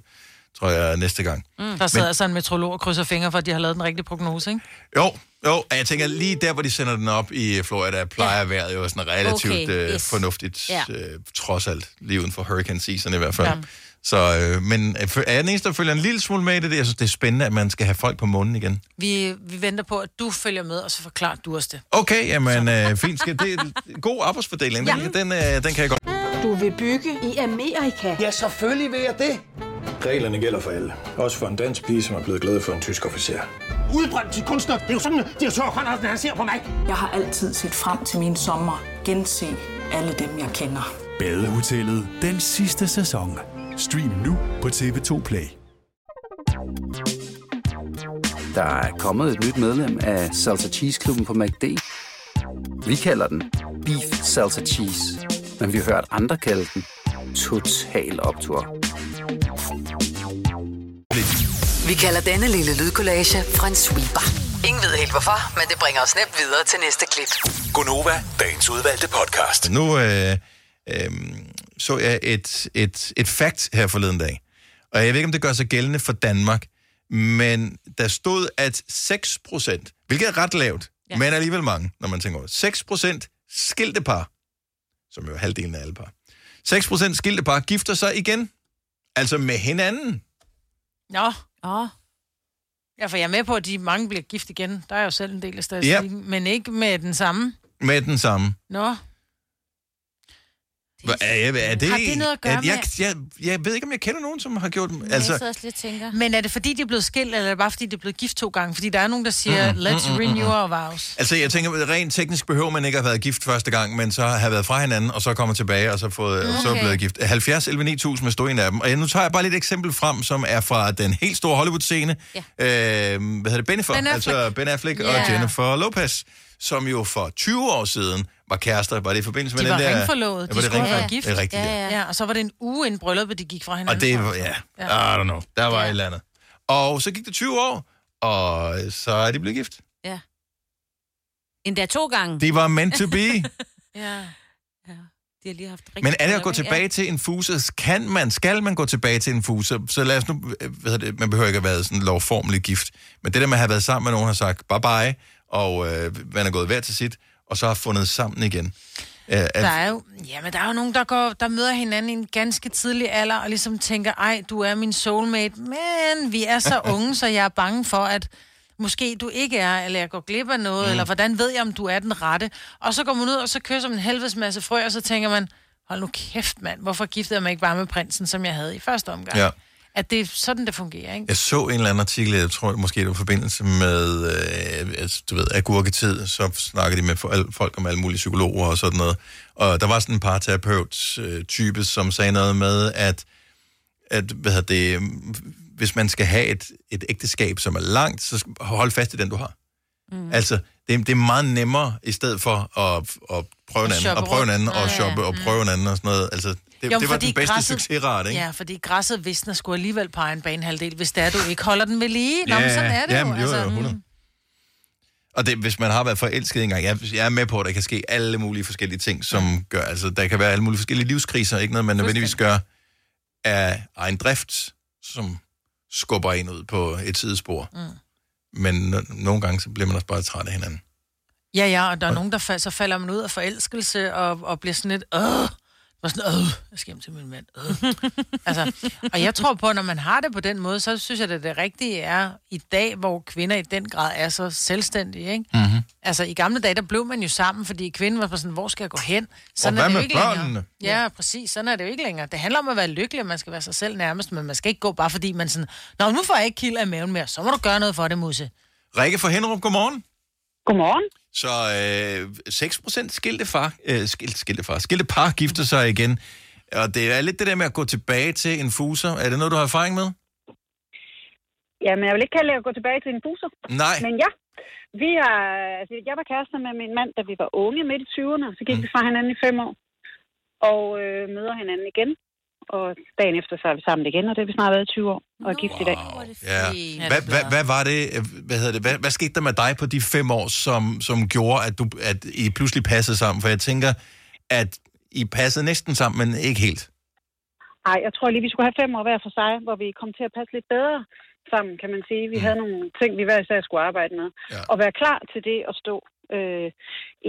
S1: tror jeg, næste gang.
S2: Mm. Der sidder altså en metrolog og krydser fingre for, at de har lavet den rigtige prognose, ikke?
S1: Jo, jo, og jeg tænker lige der, hvor de sender den op i Florida, plejer ja. vejret jo sådan relativt
S2: Okay,
S1: øh,
S2: yes.
S1: fornuftigt,
S2: Ja.
S1: ja. øh, trods alt, lige uden for hurricane season i hvert fald.
S2: Ja.
S1: Så, øh, men øh, er jeg den eneste, der følger en lille smule med i det? Jeg synes, det er spændende, at man skal have folk på månen igen.
S2: Vi, vi venter på, at du følger med, og så forklarer du os det.
S1: Okay, jamen øh, fint. Skal det er en god arbejdsfordeling. Den,
S9: Ja.
S1: den, øh, den kan jeg godt.
S9: Du vil bygge i Amerika?
S10: Ja, selvfølgelig vil jeg det. Reglerne gælder for alle. Også for en dansk pige, som er blevet glad for en tysk officer.
S14: Udbrændt til kunstner. Det er jo sådan, at direktør Conradsen, han ser på mig. Jeg har altid set frem til min sommer. Gense alle dem, jeg kender.
S6: Badehotellet den sidste sæson. Stream nu på TV2 Play.
S15: Der er kommet et nyt medlem af Salsa Cheese Klubben på MACD. Vi kalder den Beef Salsa Cheese, men vi har hørt andre kalde den Total Optor.
S4: Vi kalder denne lille lydkollage en sweeper. Ingen ved helt hvorfor, men det bringer os nemt videre til næste klip.
S1: Gonova, dagens udvalgte podcast. Nu øh, øh, så jeg et, et, et fact her forleden dag, og jeg ved ikke, om det gør sig gældende for Danmark, men der stod, at 6 procent, hvilket er ret lavt, ja. men alligevel mange, når man tænker over det, 6 procent skilte par, som jo er halvdelen af alle par, 6 procent skilte par gifter sig igen, altså med hinanden.
S2: Nå. Åh. Ja, for jeg er med på, at de mange bliver gift igen. Der er jo selv en del af statistikken. Ja. Men ikke med den samme.
S1: Med den samme.
S2: Nå.
S1: Hvad Er, er, er det,
S2: Har det noget at gøre
S1: er, jeg,
S2: med-
S1: jeg, jeg ved ikke, om jeg kender nogen, som har gjort dem.
S3: Altså, jeg også lidt og tænker.
S2: Men er det fordi, de er blevet skilt, eller er det bare fordi, de er blevet gift to gange? Fordi der er nogen, der siger,
S1: Mm, mm,
S2: let's
S1: mm, mm,
S2: renew
S1: mm.
S2: our vows.
S1: Altså, jeg tænker, rent teknisk behøver man ikke at have været gift første gang, men så have været fra hinanden, og så kommer tilbage, og så, fået, okay. så er blevet gift. 70 11 9000 med stod en af dem. Og jeg- nu tager jeg bare lidt et eksempel frem, som er fra den helt store Hollywood-scene. Ja. Øh, hvad hedder det? Bennifer,
S2: Ben Affleck.
S1: altså Ben Affleck
S2: Ja.
S1: og Jennifer Lopez, som jo for 20 år siden var kærester. Var det i forbindelse med
S2: De
S1: den
S2: var
S1: der...
S2: ringforlovet.
S1: Ja,
S2: De
S1: var det
S2: skulle have
S1: ringforlovet?
S2: været gift.
S1: Det er rigtigt, ja.
S2: ja. Og så var det en uge inden brylluppet, de gik fra hinanden.
S1: Og det var, ja, I don't know. Der var et eller andet. Og så gik det 20 år, og så er de blevet gift.
S3: Ja. Endda to gange.
S1: De var meant to be.
S3: Ja. ja. De har lige haft rigtig
S1: Men er det at gå tilbage til en fuser? Kan man, skal man gå tilbage til en fuser? Så lad os nu, øh, hvad hedder det, man behøver ikke at have været sådan lovformelig gift. Men det der med at have været sammen med nogen, har sagt bye bye, og øh, man er gået hver til sit, og så har fundet sammen igen. Øh,
S2: Der
S1: er,
S2: jo, ja, men der er jo nogen, der, går, der møder hinanden i en ganske tidlig alder, og ligesom tænker, ej, du er min soulmate, men vi er så unge, så jeg er bange for, at måske du ikke er, eller jeg går glip af noget, mm. eller hvordan ved jeg, om du er den rette. Og så går man ud, og så kysser man en helvedes masse frø, og så tænker man, hold nu kæft, mand, hvorfor giftede jeg mig ikke bare med prinsen, som jeg havde i første omgang?
S1: Ja.
S2: At det er sådan, det fungerer, ikke?
S1: jeg så en eller anden artikel, jeg tror måske det var i forbindelse med, øh, altså, du ved, agurketid, så snakker de med folk om alle mulige psykologer og sådan noget. Og der var sådan en parterapeut-type, som sagde noget med, at, at hvad hedder det, øh, hvis man skal have et, et ægteskab, som er langt, så hold fast i den, du har. Mm. Altså, det, det er meget nemmere, i stedet for at, at prøve en anden, og prøve en anden, og shoppe, og prøve en anden, og sådan noget. Altså, det,
S2: Jo,
S1: det var den bedste
S2: græsset-
S1: succesrate, ikke?
S2: Ja, fordi græsset visner skulle alligevel på egen banehalvdel, hvis det er, du ikke holder den ved lige. Nå,
S1: Ja,
S2: men sådan er det
S1: jamen,
S2: jo.
S1: jo, jo,
S2: Altså,
S1: 100.
S2: mm.
S1: Og det, hvis man har været forelsket engang, jeg, jeg er med på, at der kan ske alle mulige forskellige ting, som gør, altså der kan være alle mulige forskellige livskriser, ikke noget, man nødvendigvis gør af egen drift, som skubber en ud på et sidespor. Mm. Men n- nogle gange, så bliver man også bare træt af hinanden.
S2: Ja, ja, og der er nogen, der fal- så falder man ud af forelskelse og, og bliver sådan lidt, åh, var sådan, åh, jeg skal hjem til min mand. Øh. altså, og jeg tror på, at når man har det på den måde, så synes jeg, at det rigtige er i dag, hvor kvinder i den grad er så selvstændige, ikke?
S1: Mm-hmm.
S2: Altså, i gamle dage, der blev man jo sammen, fordi kvinden var sådan, hvor skal jeg gå hen? Sådan
S1: hvad
S2: er det jo
S1: med
S2: ikke
S1: børnene?
S2: længere. Ja, præcis. Sådan er det jo ikke længere. Det handler om at være lykkelig, og man skal være sig selv nærmest, men man skal ikke gå bare fordi man sådan, Nå, nu får jeg ikke kilde af maven mere, så må du gøre noget for det, Musse.
S1: Rikke fra Henrup, godmorgen.
S11: Godmorgen.
S1: Så øh, 6% skilte, far, øh, skilte, skilte, far, skilte par gifter sig igen. Og det er lidt det der med at gå tilbage til en fuser. Er det noget, du har erfaring med?
S16: Jamen, jeg vil ikke kalde det at gå tilbage til en buser.
S1: Nej.
S16: Men ja, vi er, altså, jeg var kærester med min mand, da vi var unge midt i 20'erne. Så gik mm. vi fra hinanden i fem år. Og øh, møder hinanden igen. Og dagen efter, så er vi sammen igen, og det har vi snart været i 20 år. Og er gift i dag.
S1: Ja. Hvad, hvad, hvad var det, hvad hedder det, hvad, hvad skete der med dig på de fem år, som, som gjorde, at, du, at I pludselig passede sammen? For jeg tænker, at I passede næsten sammen, men ikke helt.
S16: Nej, jeg tror lige, vi skulle have fem år hver for sig, hvor vi kom til at passe lidt bedre sammen, kan man sige. Vi havde nogle ting, vi hver især skulle arbejde med. Ja. Og være klar til det at stå øh,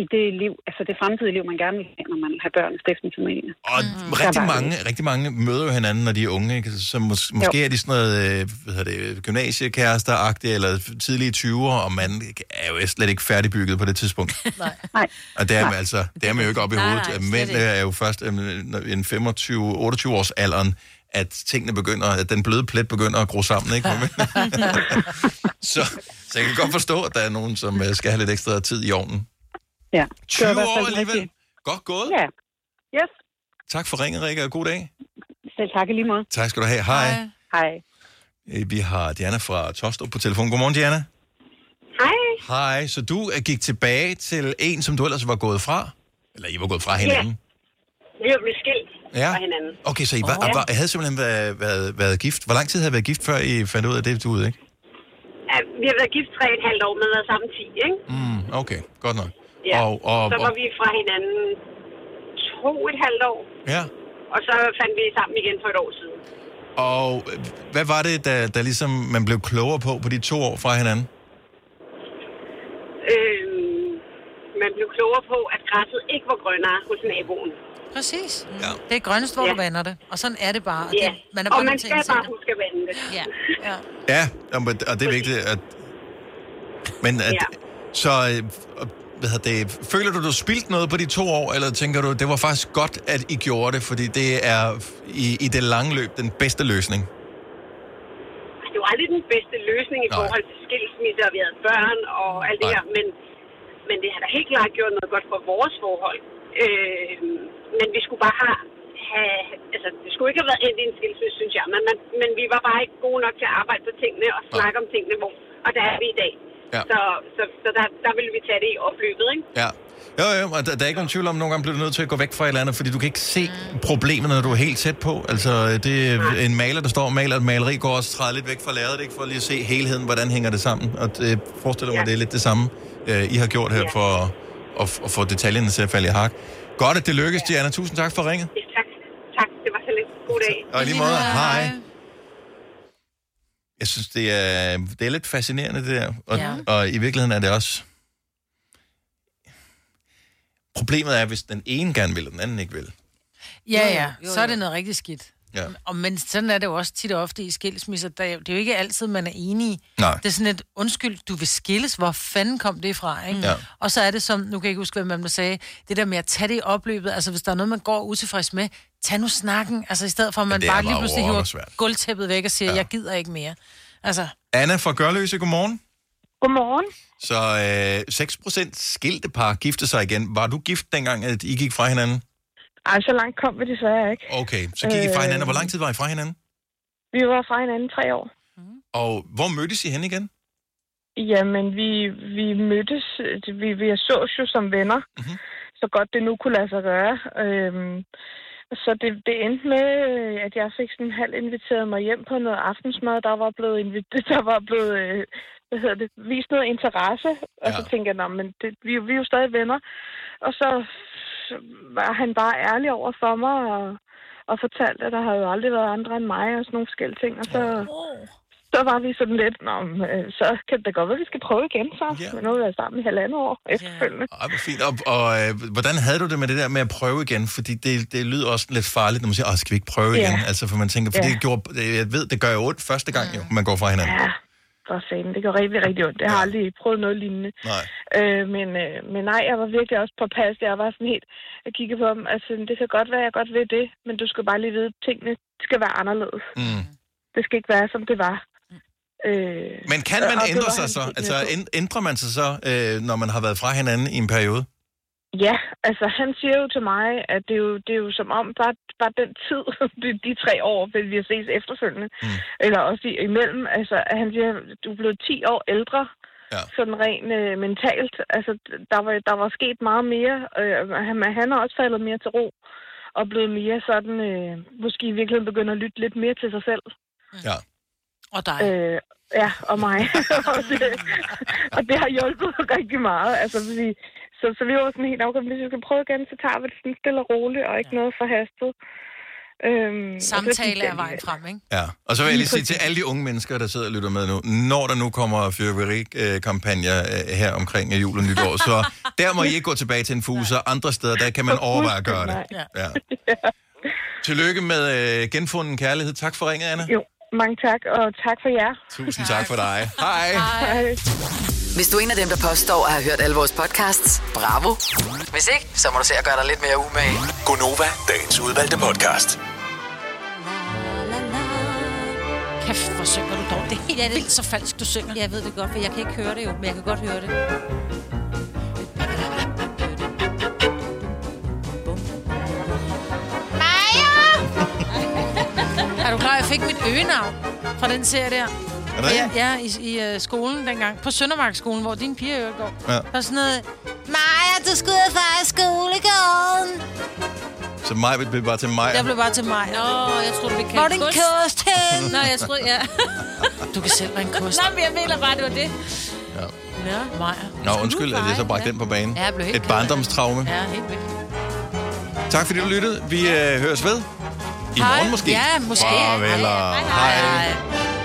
S16: i det liv, altså det fremtidige liv, man gerne vil have, når man har børn og stiften familie.
S1: Og mm. rigtig, mange, rigtig mange møder jo hinanden, når de er unge. Ikke? Så mås- måske er de sådan noget øh, hvad hedder det, gymnasiekærester eller tidlige 20'er, og man er jo slet ikke færdigbygget på det tidspunkt.
S16: Nej.
S1: Og det er, man, altså, det er man jo ikke op i hovedet.
S16: nej,
S1: Nej, Mænd er jo først øh, en 25-28 års alderen, at tingene begynder, at den bløde plet begynder at gro sammen, ikke? så, så jeg kan godt forstå, at der er nogen, som øh, skal have lidt ekstra tid i ovnen.
S16: Ja.
S1: 20
S16: Det var i hvert
S1: år alligevel. Godt gået.
S16: Ja. Yes.
S1: Tak for ringet, Rikke, og god dag.
S16: Selv tak i lige måde.
S1: Tak skal du have. Hej.
S16: Hej.
S1: Øh, Vi har Diana fra Tostrup på telefon. Godmorgen, Diana.
S17: Hej.
S1: Hej. Så du øh, gik tilbage til en, som du ellers var gået fra? Eller I var gået fra hinanden?
S17: Vi var blevet skilt
S1: Ja.
S17: fra hinanden.
S1: Okay, så I var,
S17: Ja.
S1: var, havde simpelthen været, været, været gift. Hvor lang tid havde I været gift, før I fandt ud af det, du ud, ikke?
S17: Ja, vi har været gift tre et halvt år, men været sammen 10, ikke?
S1: Mm, okay, godt nok.
S17: Ja.
S1: Og, og,
S17: så var
S1: og,
S17: vi fra hinanden to et halvt år,
S1: ja.
S17: og så fandt vi sammen igen for et år siden.
S1: og øh, hvad var det, der, der ligesom man blev klogere på på de to år fra hinanden?
S17: Øhm, man blev klogere på, at græsset ikke var grønnere hos naboen.
S2: Præcis. Ja. Det er grønnest, hvor ja. du vander det. Og sådan er det bare. Og
S17: Ja,
S2: det, man er
S17: og
S2: bare
S17: man
S2: nødt til
S17: skal bare huske at vande det.
S2: Ja. ja.
S1: Ja, og men- og det er vigtigt, at... Men at,
S17: Ja.
S1: så, øh, hvad hedder det, føler du, du spildt noget på de to år, eller tænker du, det var faktisk godt, at I gjorde det, fordi det er i, i det lange løb den bedste løsning?
S17: Det var aldrig den bedste løsning i
S1: Nej.
S17: forhold til skilsmisse, og vi havde børn og alt det her, men, men det har da helt klart gjort noget godt for vores forhold. Øh, men vi skulle bare have, have, altså det skulle ikke have været endt i en skilsmisse, synes jeg, men, man, men vi var bare ikke gode nok til at arbejde på tingene og snakke om tingene, hvor, og der er vi i dag.
S1: Ja.
S17: Så, så, så der, der vil vi tage det i opløbet, ikke?
S1: Ja. Jo, jo, og der, der er ikke nogen tvivl om, at nogle gange bliver du nødt til at gå væk fra et eller andet, fordi du kan ikke se problemet, når du er helt tæt på. Altså, det er en maler, der står og maler et maleri, går også træde lidt væk fra lærredet, ikke? for lige at se helheden, hvordan hænger det sammen. Og det forestiller mig,
S17: Ja.
S1: det er lidt det samme, øh, I har gjort her for at, at få detaljerne til at falde i hak. Godt, at det lykkes, Diana. Tusind tak for ringet.
S17: Tak. Tak, det var så lidt. God dag.
S1: Og lige måde, hej. Jeg synes, det er, det er lidt fascinerende, det der. Og,
S2: Ja.
S1: ja. og i virkeligheden er det også... Problemet er, hvis den ene gerne vil, og den anden ikke vil.
S2: Ja,
S3: Jo,
S2: ja,
S3: jo,
S2: så er det noget rigtig skidt.
S1: Ja.
S2: Og, men sådan er det jo også tit og ofte i skilsmisser. Der, er det er jo ikke altid, man er enige.
S1: Nej.
S2: Det er sådan et, undskyld, du vil skilles. Hvor fanden kom det fra, ikke?
S1: Ja.
S2: Og så er det som, nu kan jeg ikke huske, hvad man sagde, det der med at tage det i opløbet. Altså, hvis der er noget, man går utilfreds med, tag nu snakken. Altså, i stedet for, at man
S1: er
S2: bare lige pludselig hiver gulvtæppet væk og siger, ja. jeg gider ikke mere. Altså,
S1: Anna fra Gørløse, godmorgen.
S11: Godmorgen.
S1: Så øh, 6% skilte par gifte sig igen. Var du gift dengang, at I gik fra hinanden?
S11: Ej, så langt kom vi desværre ikke.
S1: Okay, så gik I fra hinanden. Hvor lang tid var I fra hinanden?
S11: Vi var fra hinanden tre år.
S1: Og hvor mødtes I hen igen?
S11: Jamen, vi, vi mødtes, vi, vi sås jo som venner, mm-hmm. så godt det nu kunne lade sig gøre. Øhm, så det, det endte med, at jeg fik sådan halvt inviteret mig hjem på noget aftensmad. Der var blevet, inviteret, der var blevet øh, hvad hedder det, vist noget interesse. Og så tænkte jeg, "Nå, men det, vi, vi er jo stadig venner. Og så var han bare ærlig over for mig og, og fortalte, at der havde jo aldrig været andre end mig og sådan nogle forskellige ting. Og så, så var vi sådan lidt, Nå, øh, så kan det da godt være, at vi skal prøve igen så. Yeah. Men nu har vi været sammen i halvandet år efterfølgende.
S1: Ej, hvor fint. Og, og øh, hvordan havde du det med det der med at prøve igen? Fordi det, det lyder også lidt farligt, når man siger, Åh, skal vi ikke prøve
S11: Ja.
S1: igen? Altså, for man tænker, for
S11: Ja.
S1: det gjorde, jeg ved, det gør jo ondt første gang, jo, man går fra hinanden.
S11: Ja, for fanden. Det går rigtig, rigtig ondt. Jeg har aldrig prøvet noget lignende.
S1: Nej.
S11: Øh, men, øh, men nej, jeg var virkelig også på pas. Jeg var sådan helt... Jeg kiggede på dem. Altså, det kan godt være, jeg godt ved det, men du skal bare lige vide, at tingene skal være anderledes.
S1: Mm.
S11: Det skal ikke være, som det var. Øh,
S1: Men kan man ændre sig så? Altså, ændrer man sig så, øh, når man har været fra hinanden i en periode?
S11: Ja, altså han siger jo til mig, at det er jo, det er jo som om, bare, bare den tid, de, de tre år, vil vi ses efterfølgende, mm. eller også i, imellem, altså at han siger, du er blevet 10 år ældre,
S1: ja.
S11: sådan rent øh, mentalt. Altså der var, der var sket meget mere, øh, han, han er også faldet mere til ro, og blevet mere sådan, øh, måske i virkeligheden begynder at lytte lidt mere til sig selv.
S1: Ja.
S2: Og dig.
S11: Øh, ja, og mig. og, det, og det har hjulpet rigtig meget. Altså, vi, så, så vi var sådan helt afgørende, hvis vi skal prøve igen, så tager vi det sådan stille og roligt, og ikke noget forhastet. Øhm,
S2: Samtale er vejen frem, ikke?
S1: Ja, og så vil jeg lige sige til alle de unge mennesker, der sidder og lytter med nu, når der nu kommer fyrværkerikampagner øh, her omkring øh, jul og nytår, så der må I ikke gå tilbage til en fuse, og andre steder, der kan man overveje at gøre det. Ja. Tillykke med øh, genfunden kærlighed. Tak for ringet, Anna.
S11: Jo, mange tak, og tak for jer.
S1: Tusind tak for dig. Hej.
S11: Hej.
S4: Hvis du er en af dem, der påstår at have hørt alle vores podcasts, bravo. Hvis ikke, så må du se at gøre dig lidt mere umage.
S6: Gonova, dagens udvalgte podcast.
S2: Kæft, hvor synger du dog. Det er helt
S3: Ja, det-
S2: vildt så falsk, du synger.
S3: Jeg ved det godt, for jeg kan ikke høre det jo, men jeg kan godt høre det.
S2: Er du klar, jeg fik mit øgenavn fra den serie der?
S1: Er det
S2: ja, ja, i, i uh, skolen dengang. På Søndermarksskolen, hvor din piger jo går.
S1: Ja.
S2: Der er sådan noget... Maja, du skulle fra skolegården.
S1: Så mig blive bare til mig.
S2: Jeg blev bare til mig.
S3: Åh, jeg troede, vi
S2: Hvor er din kost hen?
S3: Nå, jeg troede, ja.
S2: Du kan selv være en kost.
S3: Nå, men jeg mener bare, det var det.
S1: Ja.
S2: Ja, Maja.
S1: Nå, undskyld, at jeg så bragte den på banen.
S2: Ja, jeg blev helt
S1: Et barndomstraume.
S2: Ja, helt vildt.
S1: Tak fordi du lyttede. Vi øh, høres ved. I morgen måske.
S2: Ja, måske.
S1: Farvel og
S2: Hej.
S1: hej.
S2: hej.